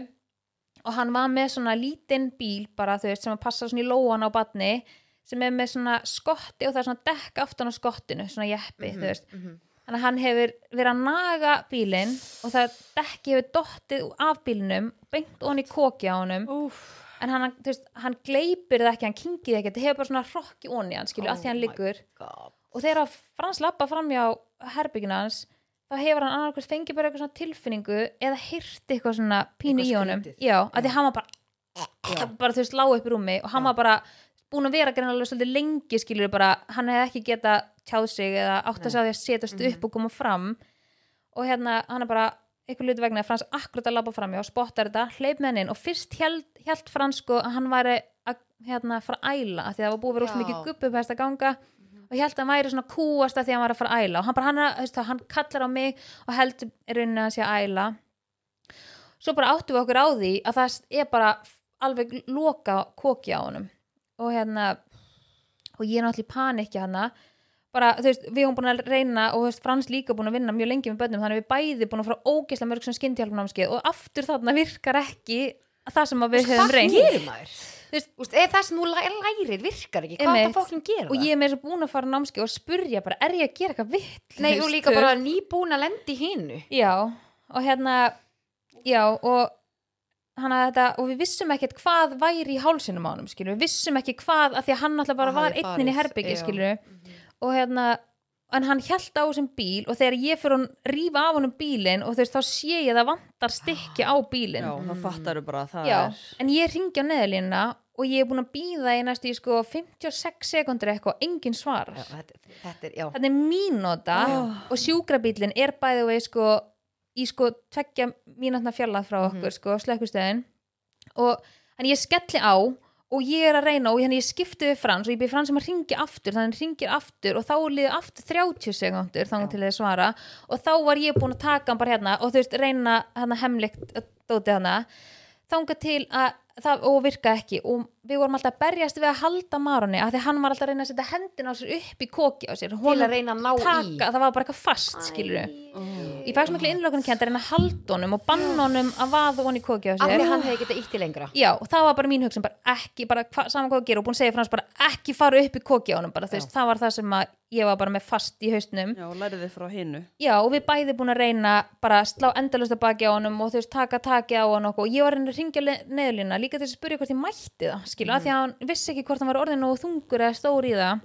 og hann var með svona lítinn bíl bara þú veist sem að passa svona í lóan á badni sem er með svona skotti og það er svona dekk aftan á skottinu, svona jeppi þú veist mhm. þannig að hann hefur verið að naga bílinn og það dekki hefur dottið af bílinum beint onni koki á honum Úf. En hann, veist, hann gleipir það ekki, hann kingið ekki, þetta hefur bara svona hrokk í onni hann, skilju, Oh að því hann liggur God. og þegar Frans lappa framjá herbyggina hans, þá hefur hann annarkvæmst fengið bara eitthvað svona tilfinningu eða hýrti eitthvað svona pínu í honum já, að því Já. hann var bara bara þú veist, lág upp í rúmi og hann Já. var bara búin að vera greinlega svolítið lengi skilur bara, hann hefði ekki geta tjáð sig eða átt að segja því að setjast Mhm. upp og koma fram og hérna, hann er bara eitthvað luti vegna að Frans akkurat að labba fram og spottar þetta, hleyp með hann inn og fyrst held, held Frans sko að hann væri að hérna fara að æla af því að það var búið að úst Já. mikið guppu upp að ganga og ég held að hann væri svona kúast að því að hann var að fara að æla. Og hann bara, hann, það, hann kallar á mig og heldur í rauninni að hann sé að æla. Svo bara áttum við okkur á því að það er bara alveg loka koki á honum. Og hérna og ég er náttúrulega í panikki hana bara, þú veist, við höfum búin að reyna og þú veist, Frans líka búin að vinna mjög lengi með bönnum þannig að við bæði búin að fara ógeðslega mörg sem skyndihjálpnámskeið og aftur þarna virkar ekki það sem við höfum reynd gerir maður? Þú veist- Úst, er það sem þú læ- lærið virkar ekki hvað Einmitt. það fólkin gera og ég er með þess að búin að fara námskeið og spurja bara, er ég að gera eitthvað vitt? nei og líka bara nýbúin að lendi hinnu já, og hérna já, og þetta, og við vissum ekkert hvað væri í hálsinum á skilur, við vissum ekki hvað af því að hann alltaf bara Hann var hafði einn inn í farið, herbyggi, já. skilur og hérna, en hann hjælt á þessum bíl og þegar ég fyrir að rífa af honum bílinn og þú veist, þá sé ég að það vantar stykki á bílinn. Já, þá fattar þú bara að það Já, er en ég ringi á neðalínuna og ég er búin að býða í næstu í sko 56 sekundur eitthvað, engin svar. Já, þetta, þetta er, já. Þetta er mínúta Oh. og sjúkrabílinn er bæði vegi sko í sko tveggja mínútna fjallað frá Mhm. okkur sko slökkustöðin og hann ég skelli á og ég er að reyna og hann ég skipti við frans og ég byrði frans sem að ringi aftur þannig að hann ringir aftur og þá liðið aftur 30 sekundur þannig til þið svara. Og þá var ég búin að taka hann bara hérna og þú veist reyna hann hemlikt dóti hana þanga til að það og virka ekki. Og við vorum alltaf að berjast við að halda Maroni af því að hann var alltaf að reyna að setja hendina á sér upp í koki á sér. Til að reyna að ná taka, það var bara eitthvað fast skilur í ég fæk svo miklu innlökunum kent að reyna að halda honum og banna honum að vaða honi koki á af sér því hann hefði getað ítti lengra. Já og það var bara mín hugsun bara ekki, bara hva, saman hvað að gera og búin að segja frá hans bara ekki fara upp í koki á honum bara, veist, það var það sem að ég var bara með fast í haustnum Já, lærið þið frá hinnu já og við bæði búin að reyna bara að slá endalust að baki á honum og þú veist taka taki á hann og ég var að reyna að ringja neðlina líka til að spyrja hvort ég mætti það skilu, mm. því að hann vissi ekki hvort hann var orðin og þungur eða stór í það.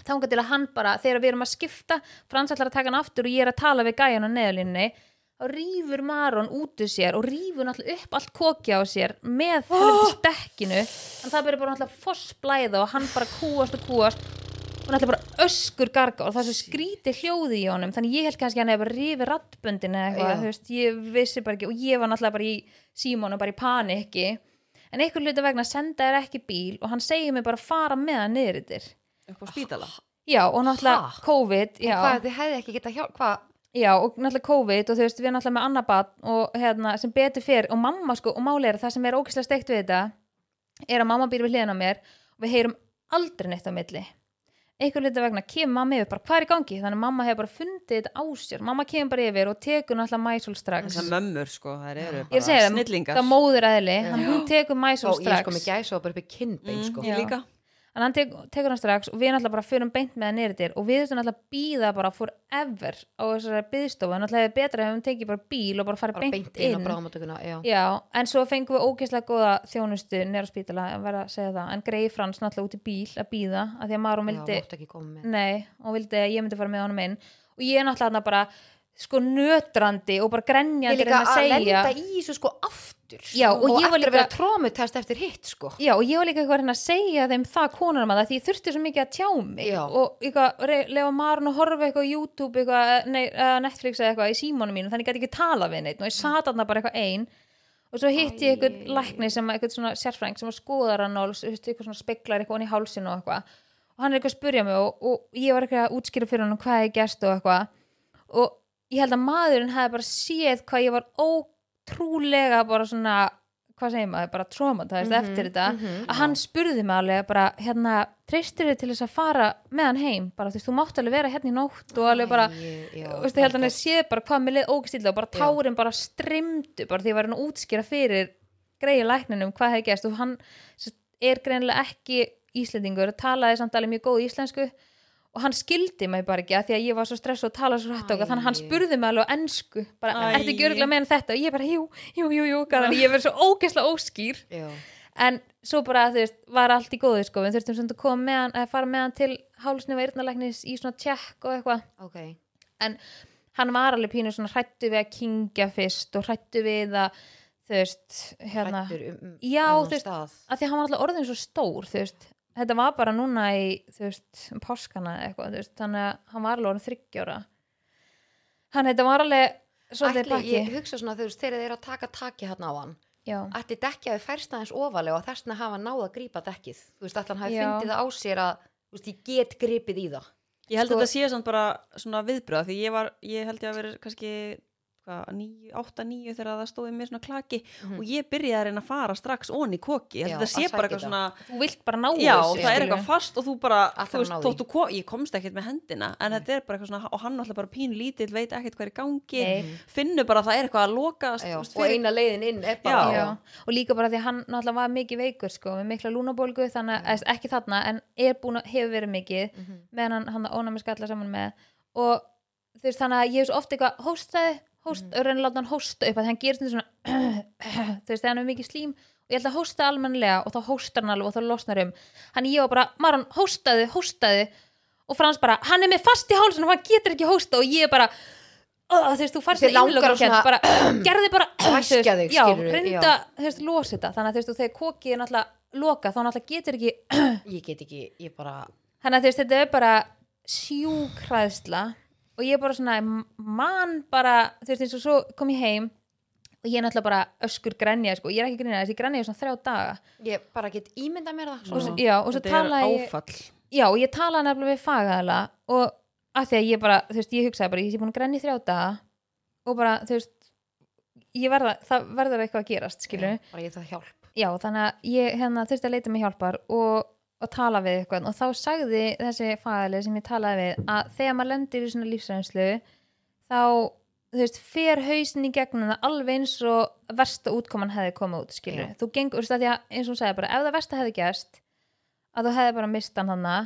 Þangað til að hann bara, þegar við erum að skipta Frans ætlar að taka hann aftur og ég er að tala við gæjan á neðlinni þá rýfur Maron út úr sér og rýfur náttúrulega upp allt koki á sér með helviti stekkinu. En það byrja bara náttúrulega fossblæða og hann bara kúast og kúast og náttúrulega bara öskur garga og það svo skríti hljóði í honum. Þannig ég held kannski að hann hefur rýfið rattböndin eða eitthvað, Já. þú veist, ég vissi bara ekki og ég var náttúrulega bara í símónu bara í paniki en einhver hluti vegna senda þér ekki bíl og hann segir mig bara að fara með hann niður yttir upp á spítala? Já og náttúrulega Ha? COVID já, hvað þið hefði ekki getað hjálp hvað? Já og náttúrulega COVID og þú veist við erum náttúrulega með annar bat og hérna sem betur fyrir og mamma sko og máli er það sem er ógeðslega steikt við þetta er að mamma býr við hliðina á mér og við heyrum aldrei neitt á milli einhver hluti vegna kemur mamma yfir bara hvað er í gangi? Þannig að mamma hefur bara fundið þetta á sér. Mamma kemur bara yfir og tekur náttúrulega mæsul strax. Þessar mömmur sko, þær eru ég segi bara það, snillingar. það móður eðli Já. þannig að hún tekur mæsul og ég strax sko með gæsa og bara upp í kinnbein mm, sko. Ég Já. líka en hann tek, tekur hann strax og við náttúrulega bara förum beint með hann nýrðir og við þurfum náttúrulega að býða bara forever á þessari byðstofu en náttúrulega er betra ef við tekið bara bíl og bara farið beint, beint inn inn. já. já, en svo fengum við ógeðslega góða þjónustu nýra spítala, að vera að segja það. En greið frans náttúrulega út í bíl að býða að því að Marum já, vildi, með. Nei, og vildi að ég myndi fara með honum inn. Og ég náttúrulega bara sko nötrandi og bara ég grenjandi líka reyna að segja. lenda í þessu sko aftur Já, og og ég var eftir líka- að vera trómutest eftir hitt sko. Já, og ég var líka eitthvað að reyna að segja þeim það konunum að það því ég þurfti svo mikið að tjá mig Já. og eitthvað, lefa marun og horfa eitthvað á YouTube, eitthvað, nei, uh, Netflix eða eitthvað í símónu mínu, þannig ég gæti ekki tala við neitt og ég sat þarna bara eitthvað ein og svo hitti ég eitthvað lækni sem eitthvað svona sérfræng sem var skoðar hann og speklar eitthvað og og hann er eitthvað að spurja mig og, og ég var eitthvað að útskýra fyrir hann hvað ég gerst og eitthvað. Og ég held að maðurinn hefði bara séð hvað ég var ótrúlega bara svona hvað segir maður, bara traumatæst Mhm, eftir þetta, mhm. að hann spurði mig alveg bara, hérna, treystir þið til þess að fara með hann heim, bara þú veist, þú mátt alveg vera hérna í nótt og alveg bara þú veist, ég held að hann sé bara hvað með leið ógstilla og bara tárin bara strimdu bara því að var hann útskýra fyrir greiði lækninum hvað hefði gæst og hann er greinilega ekki Íslendingur talaði samt alveg mjög góð íslensku og hann skildi mig bara ekki að því að ég var svo stress og tala svo hrætt Æ. þannig að hann spurði mig alveg á ensku bara, Æ. ertu ekki örgulega með þetta? Og ég bara, jú, jú, jú, jú þannig að ég verið svo ógeðslega óskýr. Já, en svo bara, þú veist, var allt í góðu sko, við þurftum svona að koma með hann að fara með hann til hálsnöfa eyrnalæknis í svona tjekk og eitthvað. Ok. Hann var alveg pínu svona hrættu við að kingja fyrst og hrættu við að þú veist, hérna um, um Já, þennan þú veist, að því að hann var alltaf orðin svo stór þú veist, þetta var bara núna í þú veist, um páskana eða eitthvað veist, þannig að hann var alveg orðin þryggjóra hann þetta var alveg svolítið Ætli, pakki ég hugsa svona, þú veist, þegar þeir eru að taka taki hérna á hann já, ætti dekkið að færst aðeins ofalega og þess vegna hafa náð að grípa dekkið. Þú veist, allan hafi Já. fundið það á sér að þú veist, ég get gripið í það. Ég held Sko- að þetta sé samt bara svona viðbröða því ég var, ég held ég að vera kannski 8-9 þegar það stóði mér svona klaki Mhm. og ég byrjaði að reyna að fara strax onni koki, þetta sé bara eitthvað svona þú vilt bara ná Já, þessu, það er eitthvað fast og þú bara, Alltaf þú veist, þóttu kom, ég komst ekkert með hendina, en þetta er bara eitthvað svona, og hann alltaf bara pínu lítill, veit ekkert hvað er gangi, Nei. finnur bara að það er eitthvað að lokast, Já, og eina leiðin inn er bara Já. Já, og líka bara því að hann náttúrulega var mikið veikur sko, með mikla lúnabólgu þannig að, ekki þarna, en er búin að hefur verið mikið, Mhm. meðan hann, hann hóst, mm. reyna að láta hann hósta upp að hann gerist svona þú veist, hann er mikið slím og ég held að hósta almennilega og þá hóstar hann alveg og þá losnar um. Hann ég var bara, Maron, hóstaði, hóstaði og Frans bara, hann er með fast í hálsun og hann getur ekki hósta og ég bara þú veist, þú farst innlokakent, svona- bara, gerði bara þig, já, skilurðu, reynda, þú veist, losa þetta. Þannig að þú veist, þegar kokið er náttúrulega loka þá náttúrulega getur ekki ég get ekki, ég bara þannig að þú veist, þetta er bara sjúkræðsla og ég er bara svona mann bara, þú veist, eins og svo kom ég heim og ég er náttúrulega bara öskur grenja, sko, ég er ekki grenja, þessi grenja er svona þrjá daga. Ég bara get ímynda mér það og, svo, já, og svo þetta er talaði ég já, og ég talaði nefnilega við fagaðala og að því að ég bara, þú veist, ég hugsaði bara ég sé búin að grenja í þrjá daga og bara, þú veist ég verða, það verður eitthvað að gerast, skilur Já, bara ég það hjálp. Já, þannig að ég hérna, þurfti að leita mig hjálpar og, og tala við eitthvað og þá sagði þessi fagæli sem ég talaði við að þegar maður lendir í svona lífsreynslu þá, þú veist, fer hausin í gegnum það alveg eins og versta útkoman hefði komið út, skilur Já. þú gengur, þú veist, að því að eins og hún sagði bara ef það versta hefði gerst að þú hefði bara mist hann hana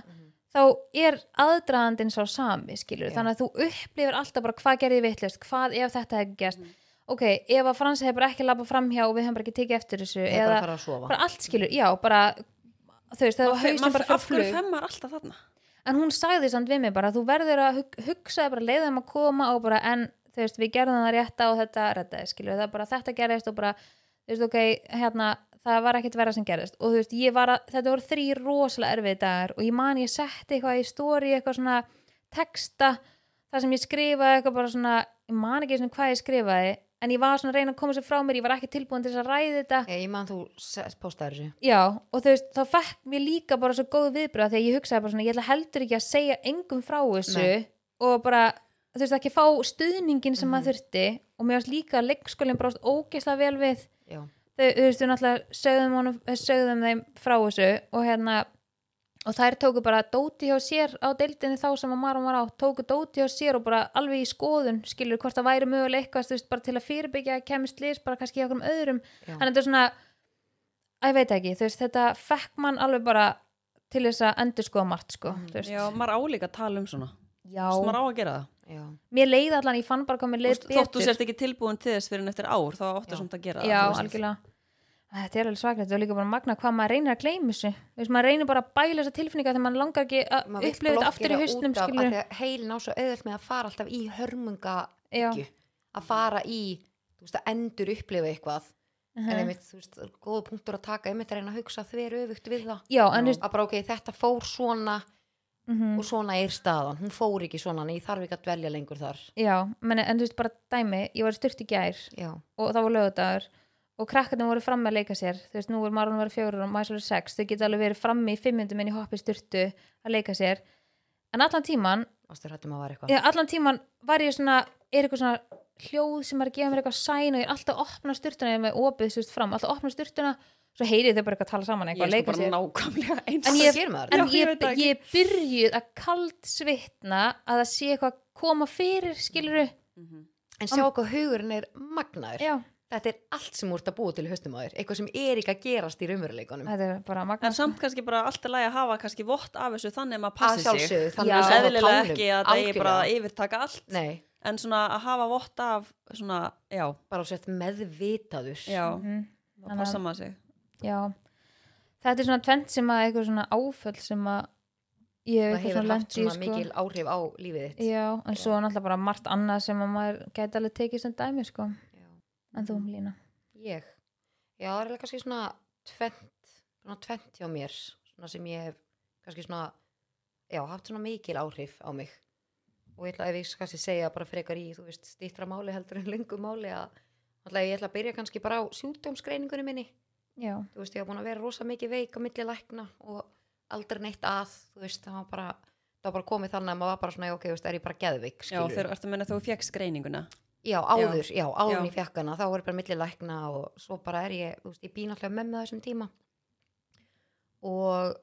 þá er aðdraðandinn svo sami, skilur Já. þannig að þú upplifir alltaf bara hvað gerði vitlist, hvað ef þetta hefði gerst. Ok, ef að Fransi hefur ekki labbað framhjá og við hefum bara ekki tekið eftir þessu bara eða að fara að sofa. bara allt skilur, já, bara þú veist, það var hausinn bara Af fyrir hverju flug femmar alltaf þarna? en hún sagði samt við mig bara, þú verður að hug, hugsa bara leiðum að koma og bara en þú veist, við gerðum það rétta og þetta reddaði, skilur, það bara þetta gerðist og bara, þú veist, ok, hérna það var ekkert verra sem gerðist og þú veist, ég var að þetta voru þrý rosalega erfið dagar og ég man ég setti eitthvað í stóri eitthvað svona texta þar sem ég skrifaði eitthvað bara svona ég man ekki svona hvað ég skrifaði en ég var svona að reyna að koma sér frá mér, ég var ekki tilbúin til þess að ræði þetta. Ég, ég man þú postaðir þessu. Já, og veist, þá fekk mér líka bara svo góð viðbröð þegar ég hugsaði bara svona, ég ætla heldur ekki að segja engum frá þessu Nei. og bara, þú veist, ekki fá stuðningin sem maður þurfti. Og mér varst líka að leikskólinn brást ógeðslega vel við. Já, þau, þú veist, við náttúrulega sögðum, honum, sögðum þeim frá þessu og hérna og þær tóku bara dóti hjá sér á deildinni þá sem að Marum var á, tóku dóti hjá sér og bara alveg í skoðun, skilur hvort það væri mögulega eitthvað, veist, bara til að fyrirbyggja að kemist lýs, bara kannski hjá okkur um öðrum já. þannig að þetta er svona að ég veit ekki, veist, þetta fekk mann alveg bara til þess að endur skoða margt sko, veist Já, maður álíka að tala um svona. Veist, maður á að gera það. já. mér leið allan, ég fann bara hvað mér Þú leið veist, Þótt þú sért ekki tilbúin til þess fyrir en eftir ár, þá áttu Já. samt að gera það. já, algjörlega þetta er alveg svaklega, þetta er líka bara magna hvað maður reynir að gleyma þessu, þú veist, maður reynir bara að bæla þessa tilfinninga þegar maður langar ekki að upplifa þetta aftur í hausnum skilur, að heilin á svo auðvöld með að fara alltaf í hörmunga já, að fara í þú veist, að endur upplifa eitthvað. En uh einmitt, þú veist, góða punktur að taka einmitt að reyna að hugsa þver öfugt við það. Já, en þú veist að bara ok, þetta fór svona mhm, og svona er staðan, hún fór ekki svona en ég þarf ekki að dvelja ég var og var krakkarnir voru frammi að leika sér. Þú veist, nú er Marun verið fjóður og Mæsur er sex. Þau geta alveg verið frammi í fimmundum inn í hoppi styrtu að leika sér. En allan tíman, eitthvað. Já, allan tíman var ég svona, er eitthvað svona hljóð sem er að gefa mér eitthvað sæn og ég er alltaf að opna styrtuna ég er með opið sérst fram, alltaf að opna styrtuna svo heyrið þau bara eitthvað að tala saman ég eitthvað, er sko leika bara sér. nákvæmlega eins En ég- en ég ég, ég byrjuð að kald svitna að það sé eitthvað koma fyrir skiluru Mhm. En sjá hvað hugurinn er magnaður. Já, Þetta er allt sem úr þetta búið til haustum aður. Eitthvað sem er ekki að gerast í raunveruleikunum. þetta er bara En samt kannski bara allt er lægi að hafa kannski vott af þessu þannig að maður Að passi sig. Þannig Já. að það eðlilega tánum. ekki að það eigi bara að yfirtaka allt Nei, en svona að hafa vott af svona, já, bara svo eftir meðvitaður. já, Mhm. þá Þannig passa að- maður sig já, þetta er svona tvent sem að eitthvað svona áföll sem að ég Það hefur haft svona sko. mikil áhrif á lífið þitt. já, en svo er náttúrulega bara margt annað sem að maður gæti alveg tekið sem dæmi sko. Já. en þú Lína Ég? Já, það er eiginlega kannski svona tvent, svona tvent hjá mér, svona sem ég hef kannski svona, já, haft svona mikil áhrif á mig. Og ég ætla ef ég kannski segja bara frekar í, þú veist, stýttra máli heldur en lengu máli að, ætla, ég ætla að byrja kannski bara á sjúkdómsgreiningunni minni. já, Þú veist, ég var búin að vera rosa mikið veik á milli lækna og aldrei neitt að, þú veist, það var bara, það var bara komið þannig að maður var bara svona, já, ok, þú veist, er ég bara geðveik, Já, skilur. þegar að menna þú fjekkst greininguna Já, áður, já, áður Já. í fjakkana, þá er bara milli lækna og svo bara er ég, þú veist, ég býn alltaf með með þessum tíma. Og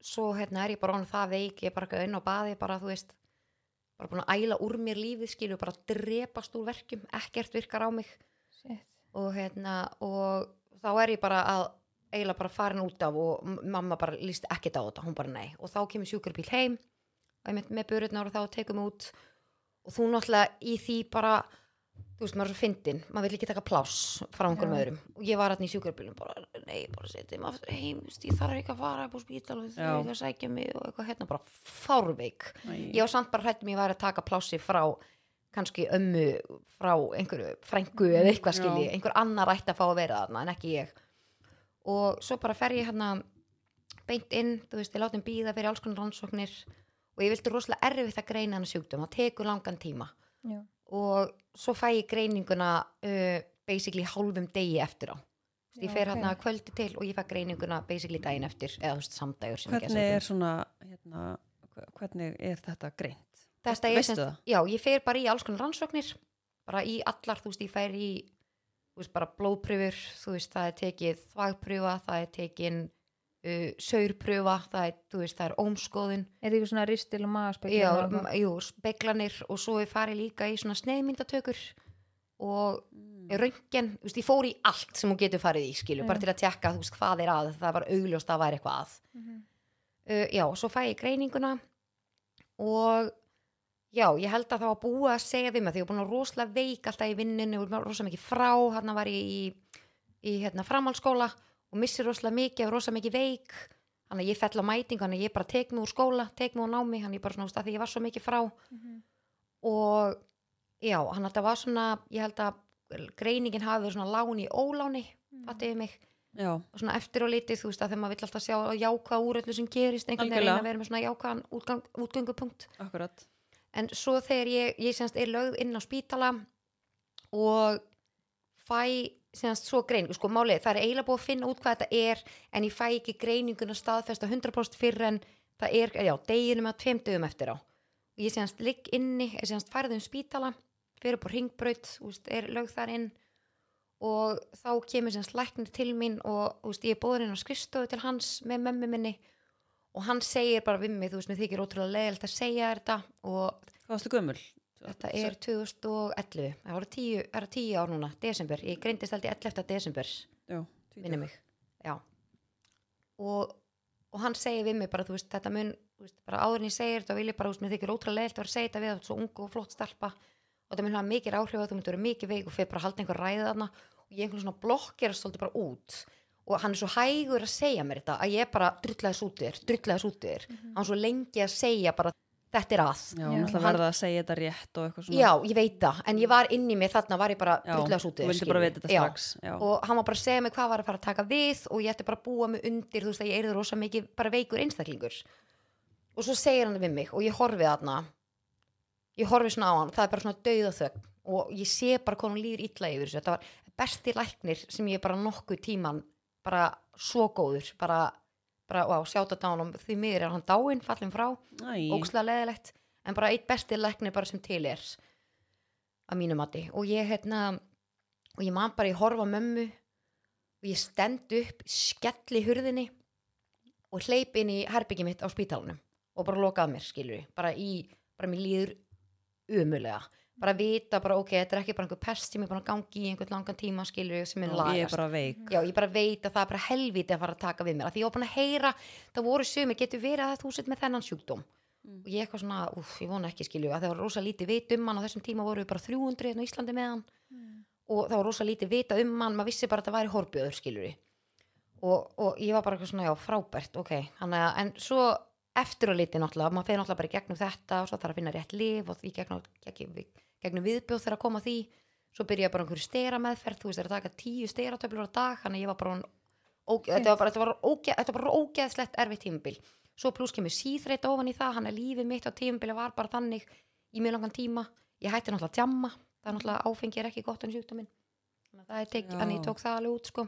svo hérna er ég bara honum það veik, ég er bara inn á baði, bara þú veist, bara búin að æla úr mér lífið, skilju, bara drepast úr verkjum, ekkert virkar á mig. Shit. Og hérna, og þá er ég bara að eiginlega bara farin út af og mamma bara líst ekkert á þetta, hún bara nei. Og þá kemur sjúkarbíl heim og ég með, með burðnar og þá tekum út. Og þú náttúrulega í því bara þú veist, maður er svo fyndin, maður vil ekki taka pláss frá einhverjum öðrum. Og ég var hann í sjúkarbílum bara, nei, bara setjum aftur heim þú ég þarf ekki að fara upp á spítal og þau Já. ekki að sækja mig og eitthvað hérna. Bara fárveik. Ég var samt bara hrættum ég væri að taka plássi frá kannski ömmu frá einhverju frængu eða eitthvað Já. skilji einhver annar ætti að fá að vera þarna en ekki ég. Og svo bara fer ég hérna beint inn, þú veist, ég látum býða fyrir alls konar rannsóknir. Og ég vildi rosalega erfitt að greina hann sjúkdóm, það tekur langan tíma. Já, og svo fæ ég greininguna uh, basically hálfum degi eftir á veist, ég Já, fer ok. hérna kvöldi til og ég fæ greininguna basically daginn eftir eða þú veist samdægur Hvernig er svona hérna, hve- hvernig er þetta greint? þetta er semst, já, ég fer bara í alls konar rannsóknir bara í allar, þú veist, ég fer í þú veist, bara blóðpröfur þú veist, það er tekið þvagpröfa það er tekin uh, saurpröfa það er, þú veist, það er ómskoðun er þetta eitthvað svona ristil og magaspekki já, m- jú, speklanir og svo ég farið líka í svona sneiðmyndatökur og Mm. röntgen, þú veist, ég fór í allt sem hún getur farið í, skilju, Já. bara til að tjekka þú veist, hvað er að, það var augljóst að það væri eitthvað að Mhm. uh, já, svo fæ ég greininguna og já, ég held að það var búið að segja við mig því ég var búin að rosalega veik alltaf í vinninu rosalega mikið frá, hann var ég í, í hérna, framhaldsskóla og missir rosalega mikið, og rosalega mikið veik. Þannig að ég fell á mætingu, þannig að ég bara tek mig úr skóla, tek mig úr námi, þannig að ég bara svona, því ég var svo mikið frá. Mhm. og já, hann að það var svona ég held að greiningin hafi verið svona lán í óláni, Mhm. fattiði mig. Já, og svona eftir og litið, þú veist, að þegar maður vill alltaf sjá jákvæða úr öllu sem gerist, einhvern veginn að vera með svona jákvæðan útgang, útgöngupunkt. Akkurat. En svo þegar ég, ég semst er lögð inn á spítala og fæ semst svo greiningu, sko málið, það er eiginlega búið að finna út hvað þetta er, en ég fæ ekki greininguna staðfesta 100% fyrir en það er, já, deginum að tveim dögum eftir á. Ég semst ligg inni, er semst færið um spítala fyrir á ringbraut, veist, er lögð þar inn. Og þá kemur semst læknir til mín og veist, ég er bóður inn á skrifstofu til hans með mömmu minni. Og hann segir bara við mig, þú veist, mér þykir ótrúlega leiðilegt að segja þetta og Hvað varstu gömul? Þetta er 2011, það voru tíu, það tíu ár núna, desember, ég greindist í 11. desember, minni mig, já. Og, og hann segir við mig bara, þú veist, þetta mun, þú veist, bara áður en ég segir þetta, vil ég bara, þú veist, mér þykir ótrúlega leiðilt að vera að segja þetta við, þú ert svo ung og flott stelpa. Og þetta mun hafa mikið áhrif að þú myndir vera mikið veik og fyrir bara að halda einhver ræðið þarna. Og ég einhvern svona blokkerast svolítið bara út. Og hann er svo hægur að segja mér þetta að ég bara drullaðis út þér, drullaðis út þér, hann svo lengi að segja bara þetta er að. Já, náttúrulega verða að segja þetta rétt og eitthvað svona. Já, ég veit það, en ég var inn í mig þarna var ég bara Já, drullas út þú vildi bara vita þetta strax Já, og hann var bara að segja mig hvað var að fara að taka við og ég ætti bara að búa mig undir þú veist að ég er rosa mikið bara veikur einstaklingur. Og svo segir hann við mig og ég horfi þarna. Ég horfi svona á hann, það er bara svona dauða þögn og ég sé bara hvað hann líður illa yfir þessu. Þetta var besti læknir sem ég bara nokkuð tíman bara svo góður bara, bara wow, sjáta hann því miður er hann dáinn, fallin frá. Ógslag leðilegt en bara eitt besti læknir bara sem til er að mínu mati. Og ég hérna og ég man bara ég horfa mömmu og ég stend upp skelli hurðinni og hleyp inn í herbyggi mitt á spítalunum og bara lokaði mér skilur bara í, bara mér líður umulega bara vita bara ok, þetta er ekki bara einhver pest sem er bara að gangi í einhvern langan tíma skilur sem er ég er lagast bara veik. Já, ég bara veit að það er bara helviti að fara að taka við mér. Af því ég var búin að heyra, það voru sumi getur verið að þú sett með þennan sjúkdóm? Mm. og ég eitthvað svona, úff, ég vona ekki skilju að það var rosa lítið vit um hann á þessum tíma voru við bara 300 hérna á Íslandi með hann. Og það var rosa lítið vita um hann maður vissi bara að það væri horbjöður skiljur og, og ég var bara eitthvað svona, já, frábært ok, hann að, en svo eftir að liti náttúrulega, maður feir náttúrulega bara í gegnum þetta og svo þarf að finna rétt lif og því gegnum, gegnum, gegnum viðbjóð þegar að koma því. Svo byrja ég bara einhverju stera meðferð þú veist, það er að taka tíu steratöflur á dag þannig að ég var bara, óge, þetta var bara, þetta var óge, þetta var bara ógeðslegt erfitt tímabil. Svo pluss kemur síþreit ofan í það hann er lífið mitt á tímabili var bara þannig í mjög langan tíma, ég hætti náttúrulega tjamma það er náttúrulega áfengi er ekki gott en sjúkdóminn. Þannig er ég tók það alveg út sko.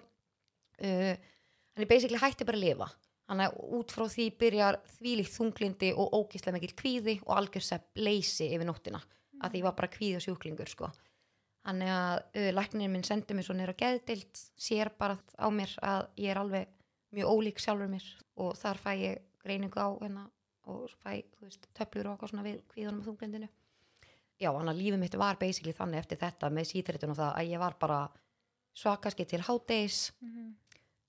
Uh, en ég basically hætti bara að lifa. Þannig að út frá því byrjar þvílíkt þunglindi og ógislega mikil kvíði og algjör sepp leysi yfir nóttina að því ég var bara kvíð og sjúklingur sko. Þannig að uh, læknirinn minn sendi mér svo nýra geðdild sér bara á mér að ég er alveg mjög ólík sjálfur mér og þar fæ ég greiningu á hérna og fæ þú veist, töflur og eitthvað svona við kvíðunum og þunglindinu já, hann að lífið mitt var basically þannig eftir þetta með síþréttun og það að ég var bara svakaski til hádegis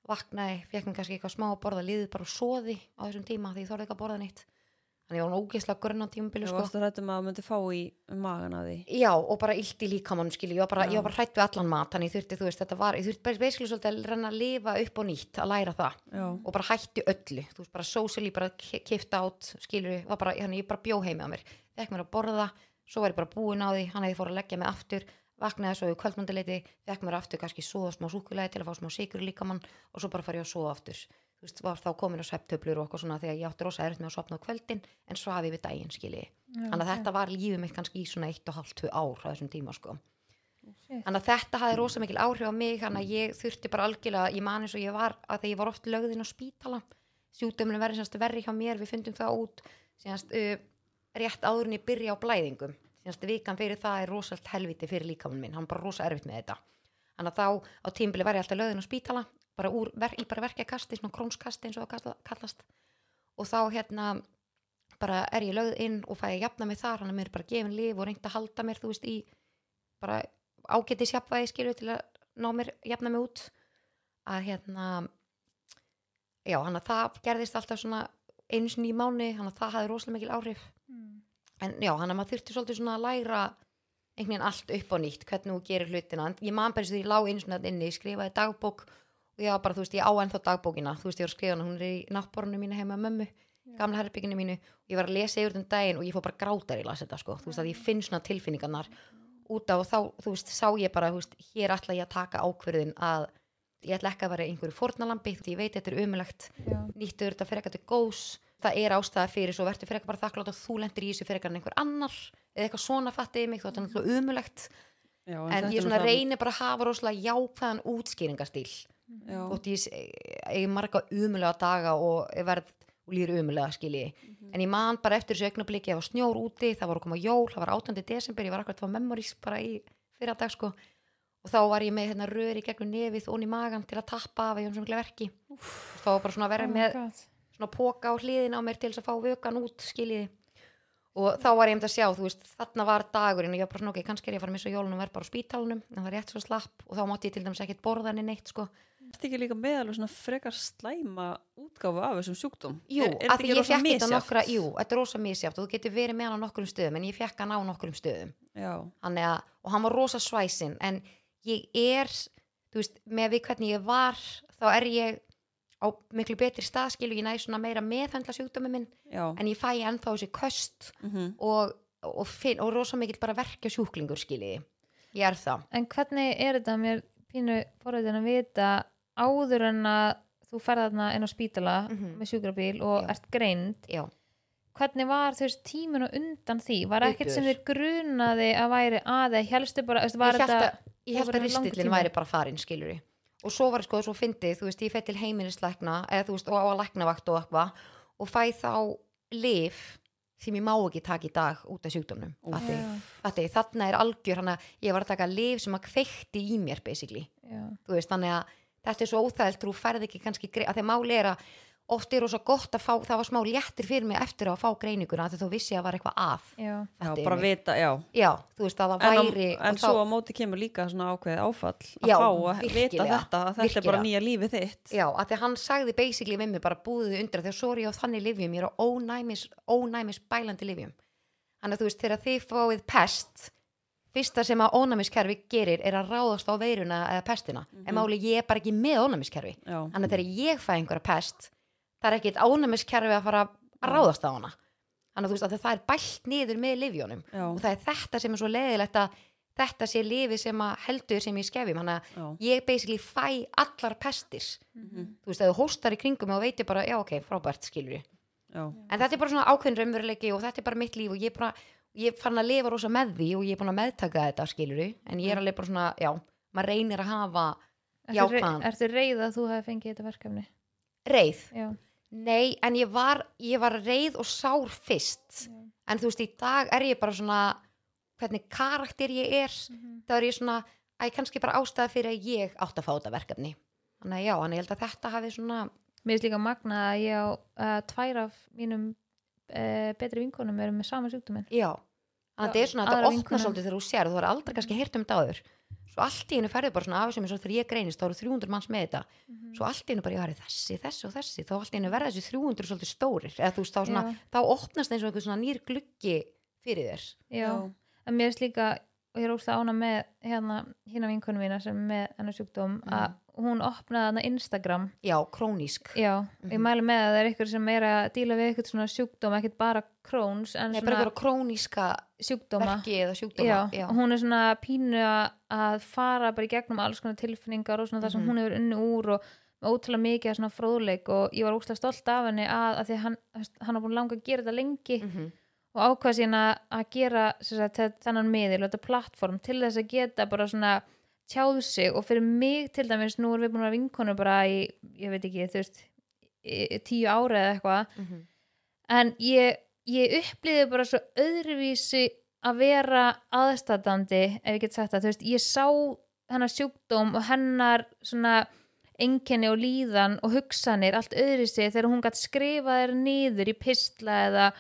vaknaði, fekk mér kannski eitthvað smá að borða liðið bara og soði á þessum tíma því ég þorði ekki að borða neitt þannig ég var ógeðslega grunn á tímabili Þú sko. varst að rættum að það myndi fá í magan að því. Já og bara illt í líkamann skilji, ég var bara, ég bara hrætt við allan mat þannig ég þurfti, þú veist, þetta var, ég þurfti basically svolítið að reyna að lifa upp og nýtt að læra það. Já, og bara hætti öllu, þú veist, bara socially bara kifta át, skilur. Var bara, ég bara bjó heimi á mér, fekk mér að borða svo var ég bara búin á því, hann hefði fór að leggja mig aftur, vaknaði svo í kvöldmöndileiti fekk mér aftur kannski svo smá súkulega til að fá smá sigur líka mann og svo bara fari ég að svo aftur veist, var þá komin á svepptöflur og eitthvað svona þegar ég átti rosa erfitt með að sopna á kvöldin en svafi við daginn, skilji. Þannig að þetta var lífið mitt kannski í svona eitt og hálft tvö ár á þessum tíma, sko. Þannig að þetta hafði rosa mikil áhrif á mig þannig að ég þurfti bara algjörlega ég man eins og ég var, að þegar ég var oft lögðin á spítala. Sjúkdöminu verið semst verri hjá mér við fundum það út semst, uh, rétt áður en ég byrja á blæðingum. Semst, vikan fyrir það er rosalt helviti fyrir líkamann minn, hann bara rosa erfitt með þetta. Þannig að þá á tímbili var ég alltaf lögðin á spítala bara úr, ver, í bara verkjakasti svona krónskasti eins og það kalla- kallast. Og þá hérna bara er ég lögð inn og fæ ég jafna mig þar hann er mér bara gefin lif og reynd að halda mér þú veist í bara ágætis jafnvægi skilur til að ná mér jafna mig út. Að hérna já, hann að það gerðist alltaf svona einu sinni í mánu, hann að það hafði rosalega mikil áhrif. En já, hann að maður þurfti svolítið svona að læra einhvern veginn allt upp á nýtt, hvernig þú gerir hlutina. Ég man bara þess að ég lá einu sinni þarna inni ég skrifaði dagbók og ég var bara, þú veist, ég á ennþá dagbókina. Þú veist, ég var að skrifa hana, hún er í náttborunum mínu heima mömmu, gamla herbygginu mínu og ég var að lesa yfir þenn daginn og ég fór bara að gráta í las þetta, sko, þú veist, að ég finn svona tilfinningarnar út af og þá, þú veist, sá ég bara, þú veist, hér ætla ég að taka ákverðin að ég ætla ekki að vera einhverju fórnalambi, því ég veit þetta er umulegt nýttu þetta fyrir eitthvað til góðs. Það er ástæða fyrir svo verður fyrir eitthvað bara þakklátt að þú lendir í þessu fyrir en einhver annar eða eitthvað svona fattiði mig, þetta er náttúrulega umulegt en þetta ég er svona reynir bara að hafa rosalega jákvæðan útskýringastíl Og ég eigi marga umulega daga og verð og líður umulega skilji Mhm. en ég man bara eftir þessu augnabliki ég var snjór úti, það var að koma jól það var 18. desember, ég var akkurat að fá memories bara í fyrra dag sko og þá var ég með hérna rör í gegnum nefið og í magan til að tappa af um sem verki þá var bara svona að vera með svona póka á hliðina á mér til þess að fá vökan út skiljiði og þá var ég um að sjá, þú veist, þarna var dagurinn og ég var bara svona, ok, kannski er ég að fara að missa jólunum og verð bara á spítalunum, en það var rétt svo slapp og þá mátti ég til dæmis ekkert borða henni neitt sko. Þetta ekki líka með alveg svona frekar slæma útgáfu af þessum sjúkdóm. Jú, af því ég fekk þetta nokkra, jú, þetta er rosa misjátt og þú getur verið með hann á nokkrum stöðum en ég fekk hann á nokkrum stöðum. Já, Þannig að, og hann var rosa svæsin en ég er, þú veist, með við hvernig ég var þá er ég á miklu betri staðskilu, ég næ svona meira meðhandla sjúkdómi minn já. en ég fæ ennþá þessi köst mhm. og, og, finn, og rosa mikill bara verkja sjúklingur skiljiði ég. Er það. En hvernig er þetta mér pínu forröðin að vita áður en að þú ferð þarna inn á spítala Mhm. með sjúkrabíl og Já. ert greind já, hvernig var veist tíminu undan því? Var ekkert sem þið grunaði að væri að eða helstu bara, veist, ég held að, ég að langur ristillin væri bara farin skiljiði og svo var sko svo fyndið, þú veist, ég fætt til heimilislækna eða þú veist, og á að læknavakt og eitthvað og fæ þá lif sem ég má ekki taka í dag út af sjúkdómnum. Þarna er algjör hann að ég var að taka lif sem að kveikti í mér basically, veist, þannig að þetta er svo óþægilt, þú færð ekki kannski grei- að því að máli er að oft er rosa gott að fá, það var smá léttir fyrir mig eftir að fá greininguna því þú vissi að það var eitthvað að. Já, já, bara vita, já. Já, þú veist að það en, væri á, en og svo á móti kemur líka svona ákveðið áfall að Já, fá að vita þetta að þetta er bara nýja lífið þitt. Já, að því hann sagði basically við mig bara búðið undir þegar svo er ég á þannig livjum, ég er á ónæmis, ónæmis bælandi livjum. Þannig að þú veist, þegar þið fáið pest, fyrsta sem að ónæmiskerfi gerir er að ráðast á veiruna eða pestina. En máli ég er bara ekki með ónæmiskerfi. Þannig að þegar ég fæ einhverja pest, það er ekkit ónæmiskerfi að fara að ráðast á hana. Þannig að þú veist að það er bælt niður með livjónum. já, Og það er þetta sem er svo leiðilegt að þetta sé lifi sem að heldur sem ég skefjum. Þannig að já, ég basically fæ allar pestir mhm, þú veist, að þú hóstar í kringum og veitir bara, já ok, frábært, skilur ég já, en þetta er bara svona ákveðin raunveruleiki og þetta er bara mitt líf og ég er bara, ég fann að lifa rosa með því og ég er búin að meðtaka þetta, skilur ég en ég er alveg bara svona, já, maður reynir að hafa Jákvæðan. ertu reyð að þú hefði fengið þetta verkefni? reið, Já, nei, en ég var ég var reið og sár fyrst já. en þú veist, í dag er ég bara svona hvernig karakter ég er Mhm. þá er ég svona, að ég kannski bara ástæða fyrir að ég átt að fá þetta verkefni þannig að já, en ég held að þetta hafi svona Mér finnst líka magna að ég á uh, tvær af mínum uh, betri vinkonum eru með sama sjúkdóminn. Já, þannig að þetta er svona, þetta opnar vinkonu. svolítið þegar þú sér þú er aldrei kannski heyrt um þetta áður. Svo allt í hennu ferði bara svona af þessum eins og þegar ég greinist þá eru 300 manns með þetta. Svo allt í hennu bara, ég var þessi, þessi og þessi þá allt í hennu verða þessi 300 svolítið stórir. Eða þú veist, þá, svona, Já. þá opnast eins og einhver svona nýr gluggi fyrir þér. Já, en mér finnst líka og ég er ógst ána með hérna hérna vinkonum mína sem með hennar sjúkdóm að hún opnaði hana Instagram já, krónísk Já, ég Mhm. mæli með að það er ykkur sem er að díla við eitthvað svona sjúkdóm, ekkert bara Crohn's en Nei, svona króníska sjúkdóma sjúkdóma Já, já. hún er svona pínu að- að fara bara í gegnum alls konar tilfinningar og svona það sem Mhm. hún hefur unni úr og ótrúlega mikið af svona fróðleik og ég var ótrúlega stolt af henni að, að því að hann, hann har búin langa að gera þetta lengi Mhm. Og ákvað sína að gera sagt, þe- þennan miðil, þetta plattform til þess að geta bara svona tjáð sig og fyrir mig til dæmis nú erum við búin að vera vinkonur bara í ég veit ekki, þú veist tíu ára eða eitthvað Mhm. en ég, ég upplýði bara svo öðruvísi að vera aðstatandi ef ég get sagt það, þú veist, ég sá hennar sjúkdóm og hennar svona enginni og líðan og hugsanir allt öðru sig þegar hún gætt skrifa þér niður í pistla eða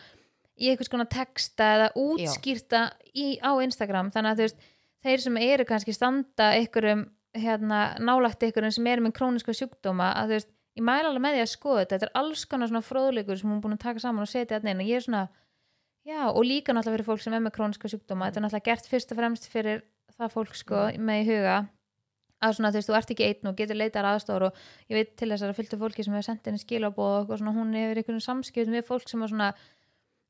í einhvers konar texta eða útskýrta í, á Instagram. Þannig að veist, þeir sem eru kannski standa einhverjum hérna, nálægt einhverjum sem eru með króniska sjúkdóma að þú veist, ég mæla alveg með því að skoða þetta. Þetta er alls konar svona fróðleikur sem hún er búin að taka saman og setja þetta inn og ég er svona já, og líka náttúrulega fyrir fólk sem er með króniska sjúkdóma. Þetta er náttúrulega gert fyrst og fremst fyrir það fólk sko með í huga. Að svona þú veist, þú ert ekki einn og getur leitar aðstóður og ég veit til þess að það fylgta fólki sem hefur sendið henni skilabóð og eitthvað svona, hún hefur einhvern samskiptum við fólk sem er svona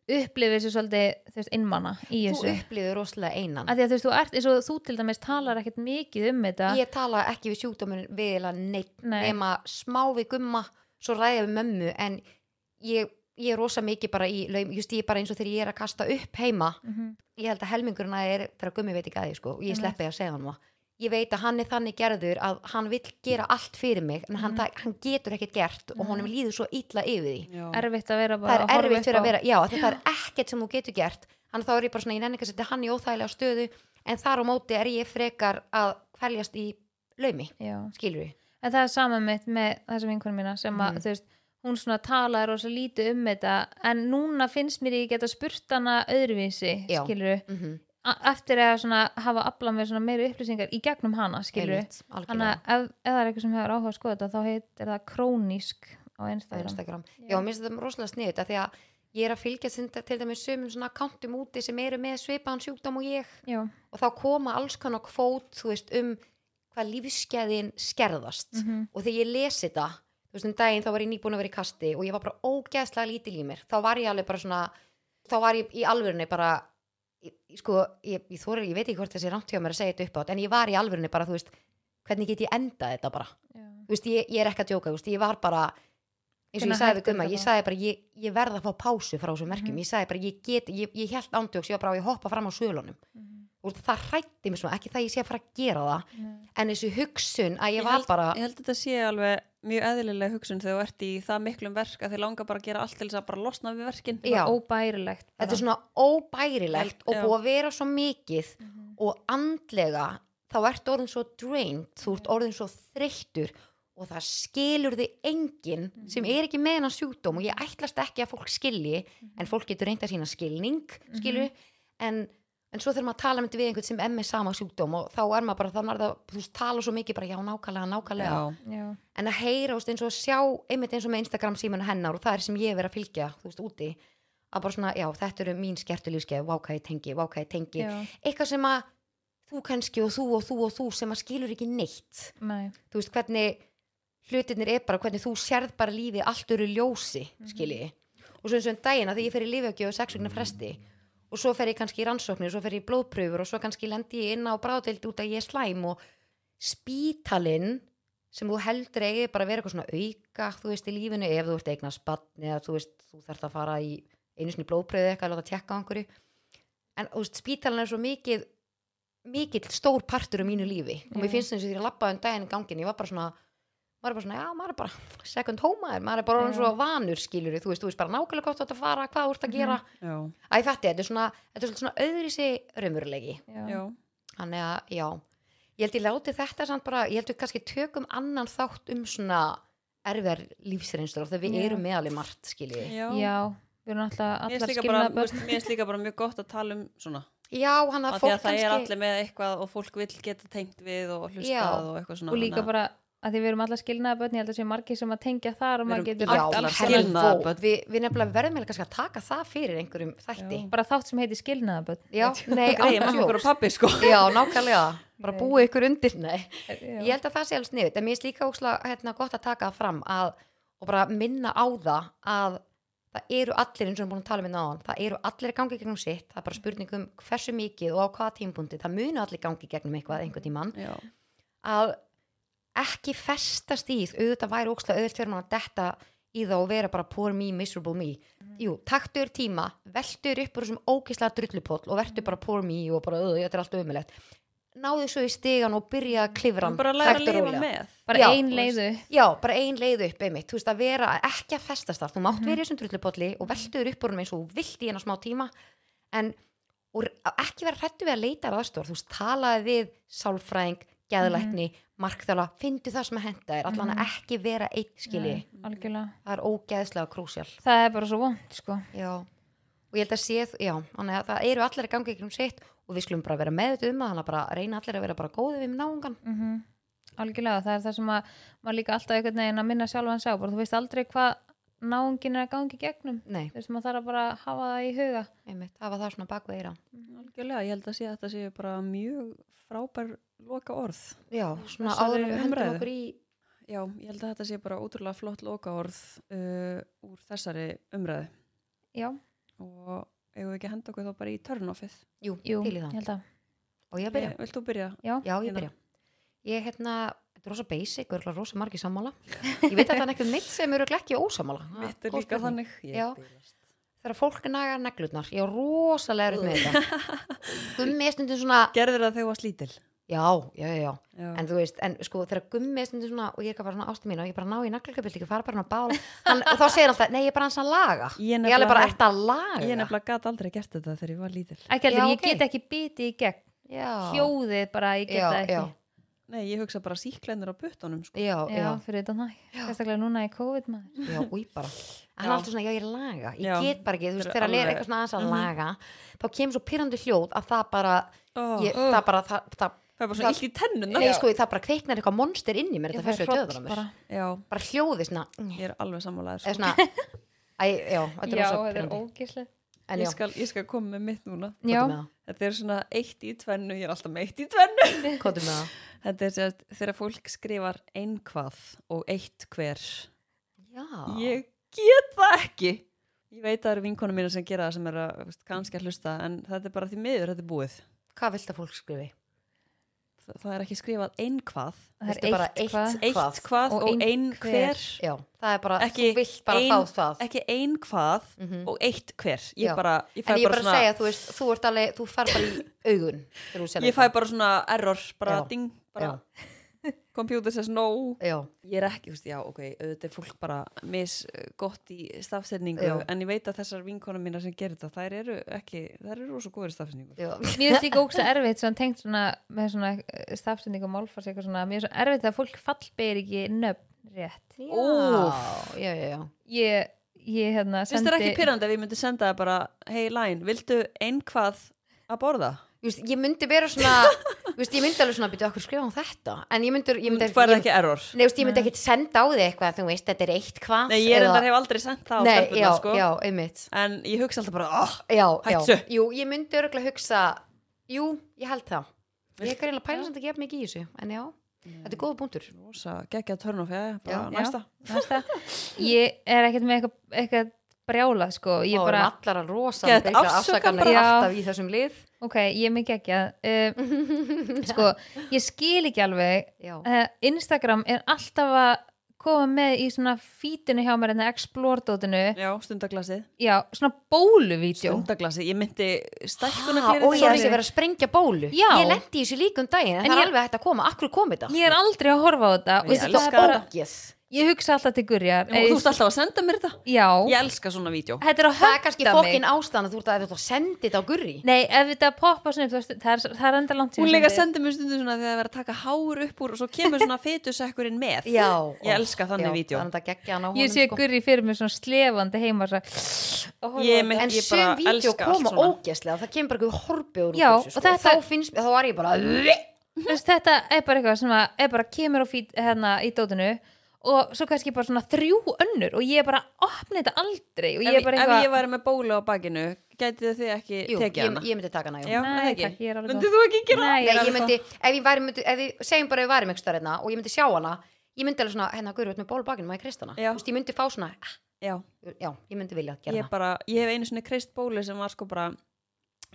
upplifir sér svolítið þú veist, innmanna í þú þessu. upplýður rosalega einan. Að því að þú veist, þú ert eins og þú til dæmis talar ekkert mikið um þetta. Ég tala ekki við sjúkdóminn við neitt Nei. nema smá við gumma svo ræða við mömmu en ég, ég er rosa mikið bara í just ég er bara eins og þegar ég er að kasta upp heima Mhm. ég held að helmingurinn að er þegar gummi veit ekki að því sko, og ég sleppi að segja hann það ég veit að hann er þannig gerður að hann vill gera allt fyrir mig en hann, Mhm. mm. hann getur ekkert gert og honum líður svo illa yfir því já. erfitt að vera það bara er að horfa erfitt fyrir að vera, já, það er ekkert sem þú getur gert þannig þá er ég bara svona, ég nenni ekki að setja hann í óþægilega stöðu en þar á móti er ég frekar að kvæljast í laumi, Já. skilur við en það er sama mitt með þessum vinkunum mína sem að Mhm. þú veist hún svona talar og svo lítið um þetta en núna finnst mér ég geta spurt hana öðruvísi, Já. skilur mm -hmm. Eftir að svona hafa aflað með meiri upplýsingar í gegnum hana, skilur þannig algjörlega að ef, ef það er eitthvað sem hefur áhuga að skoða þetta þá heitir það krónísk á Instagram, Instagram. Já. Já, mér finnst þetta rosalega sniðut af því að ég er að fylgja til dæmis sömum svona akkantum úti sem eru með svipaðan sjúkdóm og ég Já. og þá koma alls konar kvót þú veist, um hvað lífskeiðin skerðast Mhm. og þegar ég lesi þetta þú veist, um daginn þá var ég nýbúin að vera í kasti og ég var bara ógeðslega lítil í mér þá var ég alveg bara svona þá var ég í alvörunni bara sko, ég, ég, þori, ég veit ekki hvort þessi hjá mér að segja þetta upp átt en ég var í alvörunni bara, þú veist hvernig get ég endað þetta bara veist, ég, ég er ekki að djóka, veist, ég var bara eins og Hvenær ég sagði við Gumma, ég sagði bara ég, ég verð að fá pásu frá þessum merkjum, Mhm. ég sagði bara ég get, ég, ég held ándjóks, ég var bara að hoppa fram á svölunum Mhm. og það hrætti mig svona, ekki það ég sé að fara að gera það Nei. en þessu hugsun að ég, Ég var held- bara ég held að þetta sé alveg mjög eðlilega hugsun þegar þú ert í það miklum verk að þið langar bara að gera allt til þess að bara losna við verkin Já. óbærilegt bara. þetta er svona óbærilegt Held- og búið að vera svo mikið Mhm. og andlega þá ert orðin svo drained þú ert orðin svo þreyttur og það skilur þig enginn Mhm. sem er ekki með hennar sjúkdóm og ég ætlast ekki að fólk skilji en fólk getur reynd að sína skilning Mhm. skilur, en, en svo þegar maður tala myndi við einhvern sem er með sama sjúkdóm og þá er maður bara, þannig að það, þú veist, tala svo mikið bara já, nákvæmlega, nákvæmlega Já. Já. en að heyra, þú veist, eins og að sjá einmitt eins og með Instagram símanu hennar og það er sem ég verið að fylgja, þú veist, úti að bara svona, já, þetta eru mín skertu lífskeið váka ég tengi, váka ég tengi Já. eitthvað sem að þú kannski og þú og þú og þú sem að skilur ekki neitt Nei. þú veist, hvernig hlutinir er bara, hvernig þú sérð bara lífið allt eru ljósi, skilji og svo eins og en dagina þegar ég fer í lífauki og sex vegna fresti og svo fer ég kannski í rannsóknir og svo fer ég í blóðpröfur og svo kannski lendi ég inn á bráðdeild út að ég er slæm og spítalinn sem þú heldur eigi bara vera eitthvað svona auka þú veist í lífinu ef þú ert eigna spann eða þú veist þú þarft að fara í einu sinni blóðpröfu eitthvað að láta tjekka á einhverju. En þú veist spítalinn er svo mikið mikill stór partur um mínu lífi og mér finnst þess að því að labbaði um daginn í gangin ég var bara svona maður er bara svona, já, maður er bara second home maður, maður er bara orðin Já. svo vanur skilur þú veist, þú veist bara nákvæmlega gott átt að fara, hvað þú ert að gera Já. Æ, þetta, þetta er svona, þetta er svona öðri sig raumurlegi, Já. Já. þannig að, já ég held ég láti þetta samt bara, ég held við kannski tökum annan þátt um svona erfiðar lífsreynstur þegar við Já. erum með alveg margt, skiljið Já. Já. Við erum alltaf allar skilnaða mér finnst- mér finnst líka bara mjög gott að tala um svona já, hann að að það er allir með eitthvað og fólk vill geta tengt við og Já. hlustað og eitthvað svona og líka þannig að- bara að því við erum allar skilnaða börn ég held að sé margir sem að tengja þar og maður getur Já, rætt allar alls skilnaða. konar. skilnaðaböld börn. við, við nefnilega verðum eiginlega kannski að taka það fyrir einhverjum þætti. Já, bara þátt sem heitir skilnaða börn. Nei, okkur og pappi sko. Já, nákvæmlega, bara búið ykkur undir. Nei, Já. ég held að það sé alveg sniðut en mér er líka ókslega hérna, gott að taka það fram að, og bara minna á það að það eru allir eins og við erum búin að tala um hérna áðan það eru allir að gangi gegnum sitt. Það er bara spurning um hversu mikið og á hvaða tímpundi það munu allir gangi gegnum eitthvað einhvern tímann. Já. að ekki festast í því, auðvitað væri ókslega auðvitað fyrir maður að detta í það og vera bara poor me, miserable me. Jú, taktur tíma, veltur upp úr þessum ókislega drullupoll og verður bara poor me og bara, auðvitað, þetta er allt umilegt náðu svo í stigan og byrja að klifra bara að læra að lifa með. Bara Já, ein leiðu já, bara ein leið upp einmitt, þú veist að vera ekki að festast þar, þú mátt Mhm. vera í þessum drullupolli og veltur upp úr hann eins og vilt í hennar smá tíma. En ekki vera hrættu við að leita að aðstór þú veist, talaði við sálfræðing geðlækni, markþjála fyndu það sem að henda er, allan að Mhm. ekki vera eitt skilji, Nei, það er ógeðslega krúsjál. Það er bara svo vond sko. Já, og ég held að sé já, að það eru allir að ganga ykkur um sitt og við skulum bara vera meðut um það þannig að bara reyna allir að vera bara góði við náungan mm algjörlega, það er það sem að maður líka alltaf einhvern veginn að minna sjálfan sá bara þú veist aldrei hvað náungin er að gangi gegnum. Nei, þú veist maður þarf að bara hafa það í huga. Einmitt, það var það svona bakveira Algjörlega, ég held að sé að þetta sé bara mjög frábær loka orð já, svona áður við umræðu. okkur í Já, ég held að þetta sé bara ótrúlega flott loka orð uh, úr þessari umræðu. Já, og eigum við ekki að henda okkur þá bara í törnofið jú, jú, til í ég það held að. Og ég byrja, Vilt þú byrja? já, já ég Hérna. byrja ég hérna, þetta er rosa basic og rosa margir sammála. Ég veit að það er eitthvað mitt sem eru ekki ósammála. Það Mitt er líka þannig. Þegar fólk nagar neglutnar, ég er rosalega erut með þetta. Gummi er stundum svona Gerðir það þegar þú varst lítil? já, já, já, já. En þú veist, en sko þegar gummi er stundum svona og ég er bara svona ástu mín og ég bara ná í naglugaböld ekki fara bara hann að bála hann, og þá segir hann alltaf, nei ég er bara hans að laga. Ég ég er alveg bara eftir að laga? Ég nefnilega gat aldrei gert þetta þegar ég var lítil. ekki heldur, Já, ég ok. get ekki bitið í gegn. Já, hljóðið bara, ég get Já, það ekki. já. Nei, ég hugsa bara síklennir á puttunum sko. já, já, já, fyrir þetta næ sérstaklega núna í COVID maður já, új bara hann er alltaf svona, já ég er að laga ég Já. get bara ekki, þú veist, er þegar að alveg- eitthvað svona aðeins að Mhm. laga þá kemur svo pyrrandi hljóð að það bara oh, ég, Ugh. það bara, það, það, Það er bara svona það- illt í tennuna. nei, sko, það bara kveiknar eitthvað monster inn í mér þetta hroll döður á mér bara. Já, bara hljóði svona, ég er alveg sammálaður. Sko. svona æ, já, þetta er já, Ég skal, ég skal koma með mitt núna. Þetta er svona eitt í tvennu, ég er alltaf með eitt í tvennu. Þetta er sérst, þegar fólk skrifar einhvað og eitt hver. já, Ég get það ekki. Ég veit að það eru vinkonum mína sem gera það sem er að kannski að hlusta en þetta er bara því miður, þetta er búið. hvað vilt að fólk skrifi? Það, það er ekki skrifað einhvað, það Viltu er bara eitt hvað eitt- eitt Hvað? hvað Og og ein ein hver. já, það er bara, Ekki þú vilt bara ein- fá það Ekki einhvað Mhm. og eitt hver. Ég Já. bara, ég en ég bara bara að segja, þú veist, þú ert alveg þú fær bara í augun ég fæ bara svona error, bara Já. ding, bara, computer says no já, ég er ekki, þú veist, já, ok, auðvitað er fólk bara mis eh, gott í stafsetningu Já. en ég veit að þessar vinkonum mína sem gerir þetta, þær eru ekki þær eru rosa góður í stafsetningu já, Mér finnst líka ógst erfitt svona, tengt svona, með svona stafsending og málfars eitthvað svona, mér er svona erfitt að fólk fallbeir ekki nöfn rétt Úff. já, já, já. ég, ég hérna finnst þér ekki pyrrandi ef ég myndi senda það bara hei Læn, viltu einhvað að borða? Veist, ég myndi vera svona veist, ég myndi alveg svona byrja okkur skrifa um þetta? En ég myndi, ég myndi, Þú færði ekki error. Nei, veist, ég myndi ekkit senda á þig eitthvað þú veist, þetta er eitt hvað Nei, ég eða- hef aldrei sendt það á já, sko. já, einmitt. En ég hugsa alltaf bara, oh, já, já, jú, ég myndi örgulega hugsa jú, ég held það. Ég er greinlega pæla sem þetta gefa mikið í þessu en já, þetta er góða búntur rosa geggja törn bara Já. næsta. Næsta. Ég er ekkert með eitthvað, brjálað sko, ég og bara, að afsakanir bara. alltaf í þessum lið ok, ég er mikið ekki uh, sko, ég skil ekki alveg. Já, uh, Instagram er alltaf að koma með í svona fítinu hjá mér en Explore-dótinu, já, stundaglasið. Já, svona bóluvídeó. Stundaglasið, ég myndi ha, stækkunarglerið og ég er þessi verið að sprengja bólu. Já. ég lendi í þessu líka um daginn en, það er ég- alveg hægt að koma, akkur komið þetta? Ég er aldrei að horfa á þetta. Ég og þetta elska er bara, þetta. Ógeð. Ég hugsa alltaf til gurjar. Og þú ert alltaf að senda mér þetta? Já, ég elska svona vídeo. Þetta er að það er kannski mig. fokkin ástæðan að þú ert að, að senda þetta á gurri. Nei, ef þetta poppa svona upp, það er, það er enda langt hún líka sendi. sendir mér stundum svona þegar það er að taka hár upp úr og svo kemur svona fetusekkurinn með. Já, ég elska þannig vídeo. þannig að gegja hann á ég sé sko. gurri fyrir mig svona slefandi heima svo, Ég mynd- en sum bara vídeo koma svona. ógeðslega það kemur bara Já, út úr þessu, og sko. þetta- mér, er bara eitthvað sem að er bara kemur fít hérna í dótinu og svo kannski bara svona þrjú önnur og ég er bara opni þetta aldrei og ég ef, er bara ef ég væri með bólu á bakinu gætið þið ekki Jú, tekið hana? ég myndi taka hana, já. Nei, er það ekki? takk, ég er myndið þú ekki gera Nei, ég er ég myndi, ef ég væri, myndi, ef ég segjum bara ef ég væri með eitthvað hérna og ég myndi sjá hana ég myndi alveg svona, hérna, guður, með ból bakinu, má ég krist hana? Já. Þú veist, ég myndi fá svona, ah, já, já, ég myndi vilja gera ég, bara, ég hef einu svona kreist bólu sem var sko bara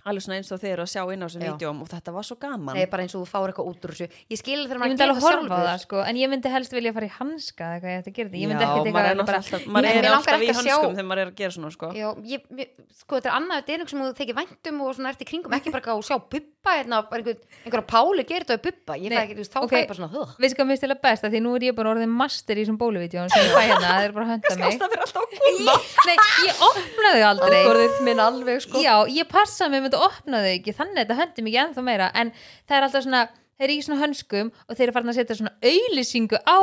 alveg svona eins og þeir að sjá inn á þessum Já. vídjóm og þetta var svo gaman. Nei, bara eins og þú fáir eitthvað út úr þessu. Ég skil þegar ég maður myndi alveg horfa á sjálfur. það sko en ég myndi helst vilja fara í hanska eða eitthvað ég ætti að gera þetta. Ég myndi ekkert maður er eitthvað bara, náttúrulega alltaf, maður Ég- er alltaf í að hönskum þegar maður er að gera svona sko. Já, ég, ég, sko þetta er annað, þetta er einhver sem þú tekið væntum og svona ert í kringum, ekki bara að sjá bubba hérna, bara einhver, einhverja páli gerir þetta við bubba, ég fæ Nei, ekki, þú veist, þetta opnaði ekki þannig að þetta höndi mig ennþá meira en það er alltaf svona, þeir eru í svona hönskum og þeir eru farin að setja svona auðlýsingu á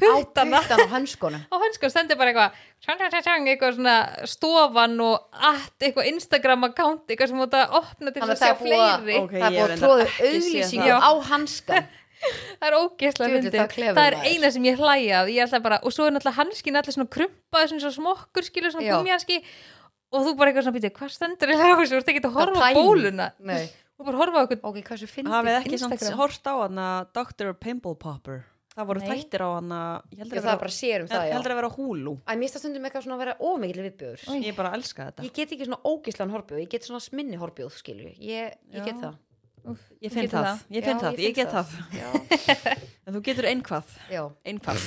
puttana Puttan á hönskunum. á hönskum stendur bara eitthvað tjang, tjang, tjang, eitthvað svona stofan og allt, eitthvað Instagram account eitthvað sem að opna til að að sjá fleiri Ok, það er hef að tróðu það. á hanskan. það er ógeðslega fyndið. það er eina sem ég hlæja af ég ætla bara, og svo er náttúrulega hanskin allir svona krumpaði svona svo smokkur skilur svona Já. Og þú bara eitthvað svona býtið, hvað stendur í þessu, þú ert ekki að horfa á bóluna Nei, þú bara horfa á eitthvað ok, hvað svo fyndið? hafið ekki samt Instagram. hort á hana Dr. Pimple Popper það voru Nei. þættir á hana ég heldur að um að vera húlu Æ, mér stundum eitthvað svona að vera ómikil viðbjöður. Oj. ég bara elska þetta Ég get ekki svona ógislan horbjóð, ég get svona sminni horbjóð, skilju. Ég, ég get það. ég finn það, það. ég finn það, ég ég get það. það en þú getur einhvað einhvað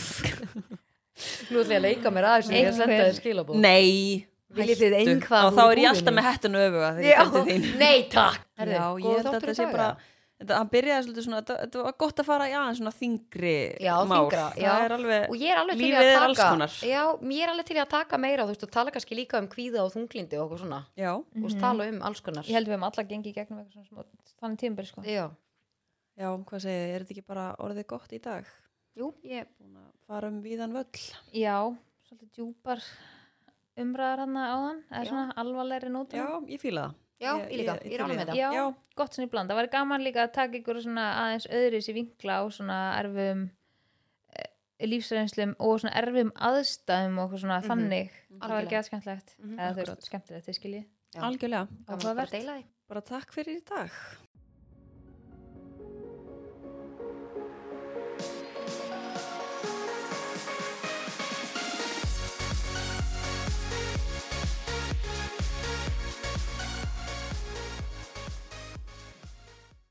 Nú ætla ég að leika mér aðeins sem ég Einhver. senda þið skilabóð. nei hættu. einhvað og þá er ég alltaf með hettun öfuga þegar Já, ég til þín. Nei takk. Herðu, já, ég held að þetta sé bara hann byrjaði svolítið svona, þetta, var gott að fara í aðeins svona þingri Já, mál. þyngra, já. það er alveg, og ég er alveg lífið að er alls taka konar. Já, ég er alveg til að taka meira þú veist, og tala kannski líka um kvíða og þunglindi og okkur svona, já, þú veist, tala um alls konar. Ég held við um alla gengi í gegnum eitthvað svona smá þannig tímabil sko. Já, já, hvað segið, þið, er þetta ekki bara orðið gott í dag? Jú, ég búin að fara um víðan völl. Já, svolítið djúpar umræðar hann áðan eða Já. svona alvarlegri nótum. Já, ég fíla það. Já, ég, líka, ég, er til í alveg með það. já, Já. gott svona í bland, það var gaman líka að taka ykkur svona aðeins öðris í vinkla á svona erfum eh, lífsreynslum og svona erfum aðstæðum og svona Mhm. þannig. Það var ekki að skemmtilegt. Mhm, eða þú akkurat. veist skemmtilegt, þið skiljið. Algjörlega, bara takk fyrir í dag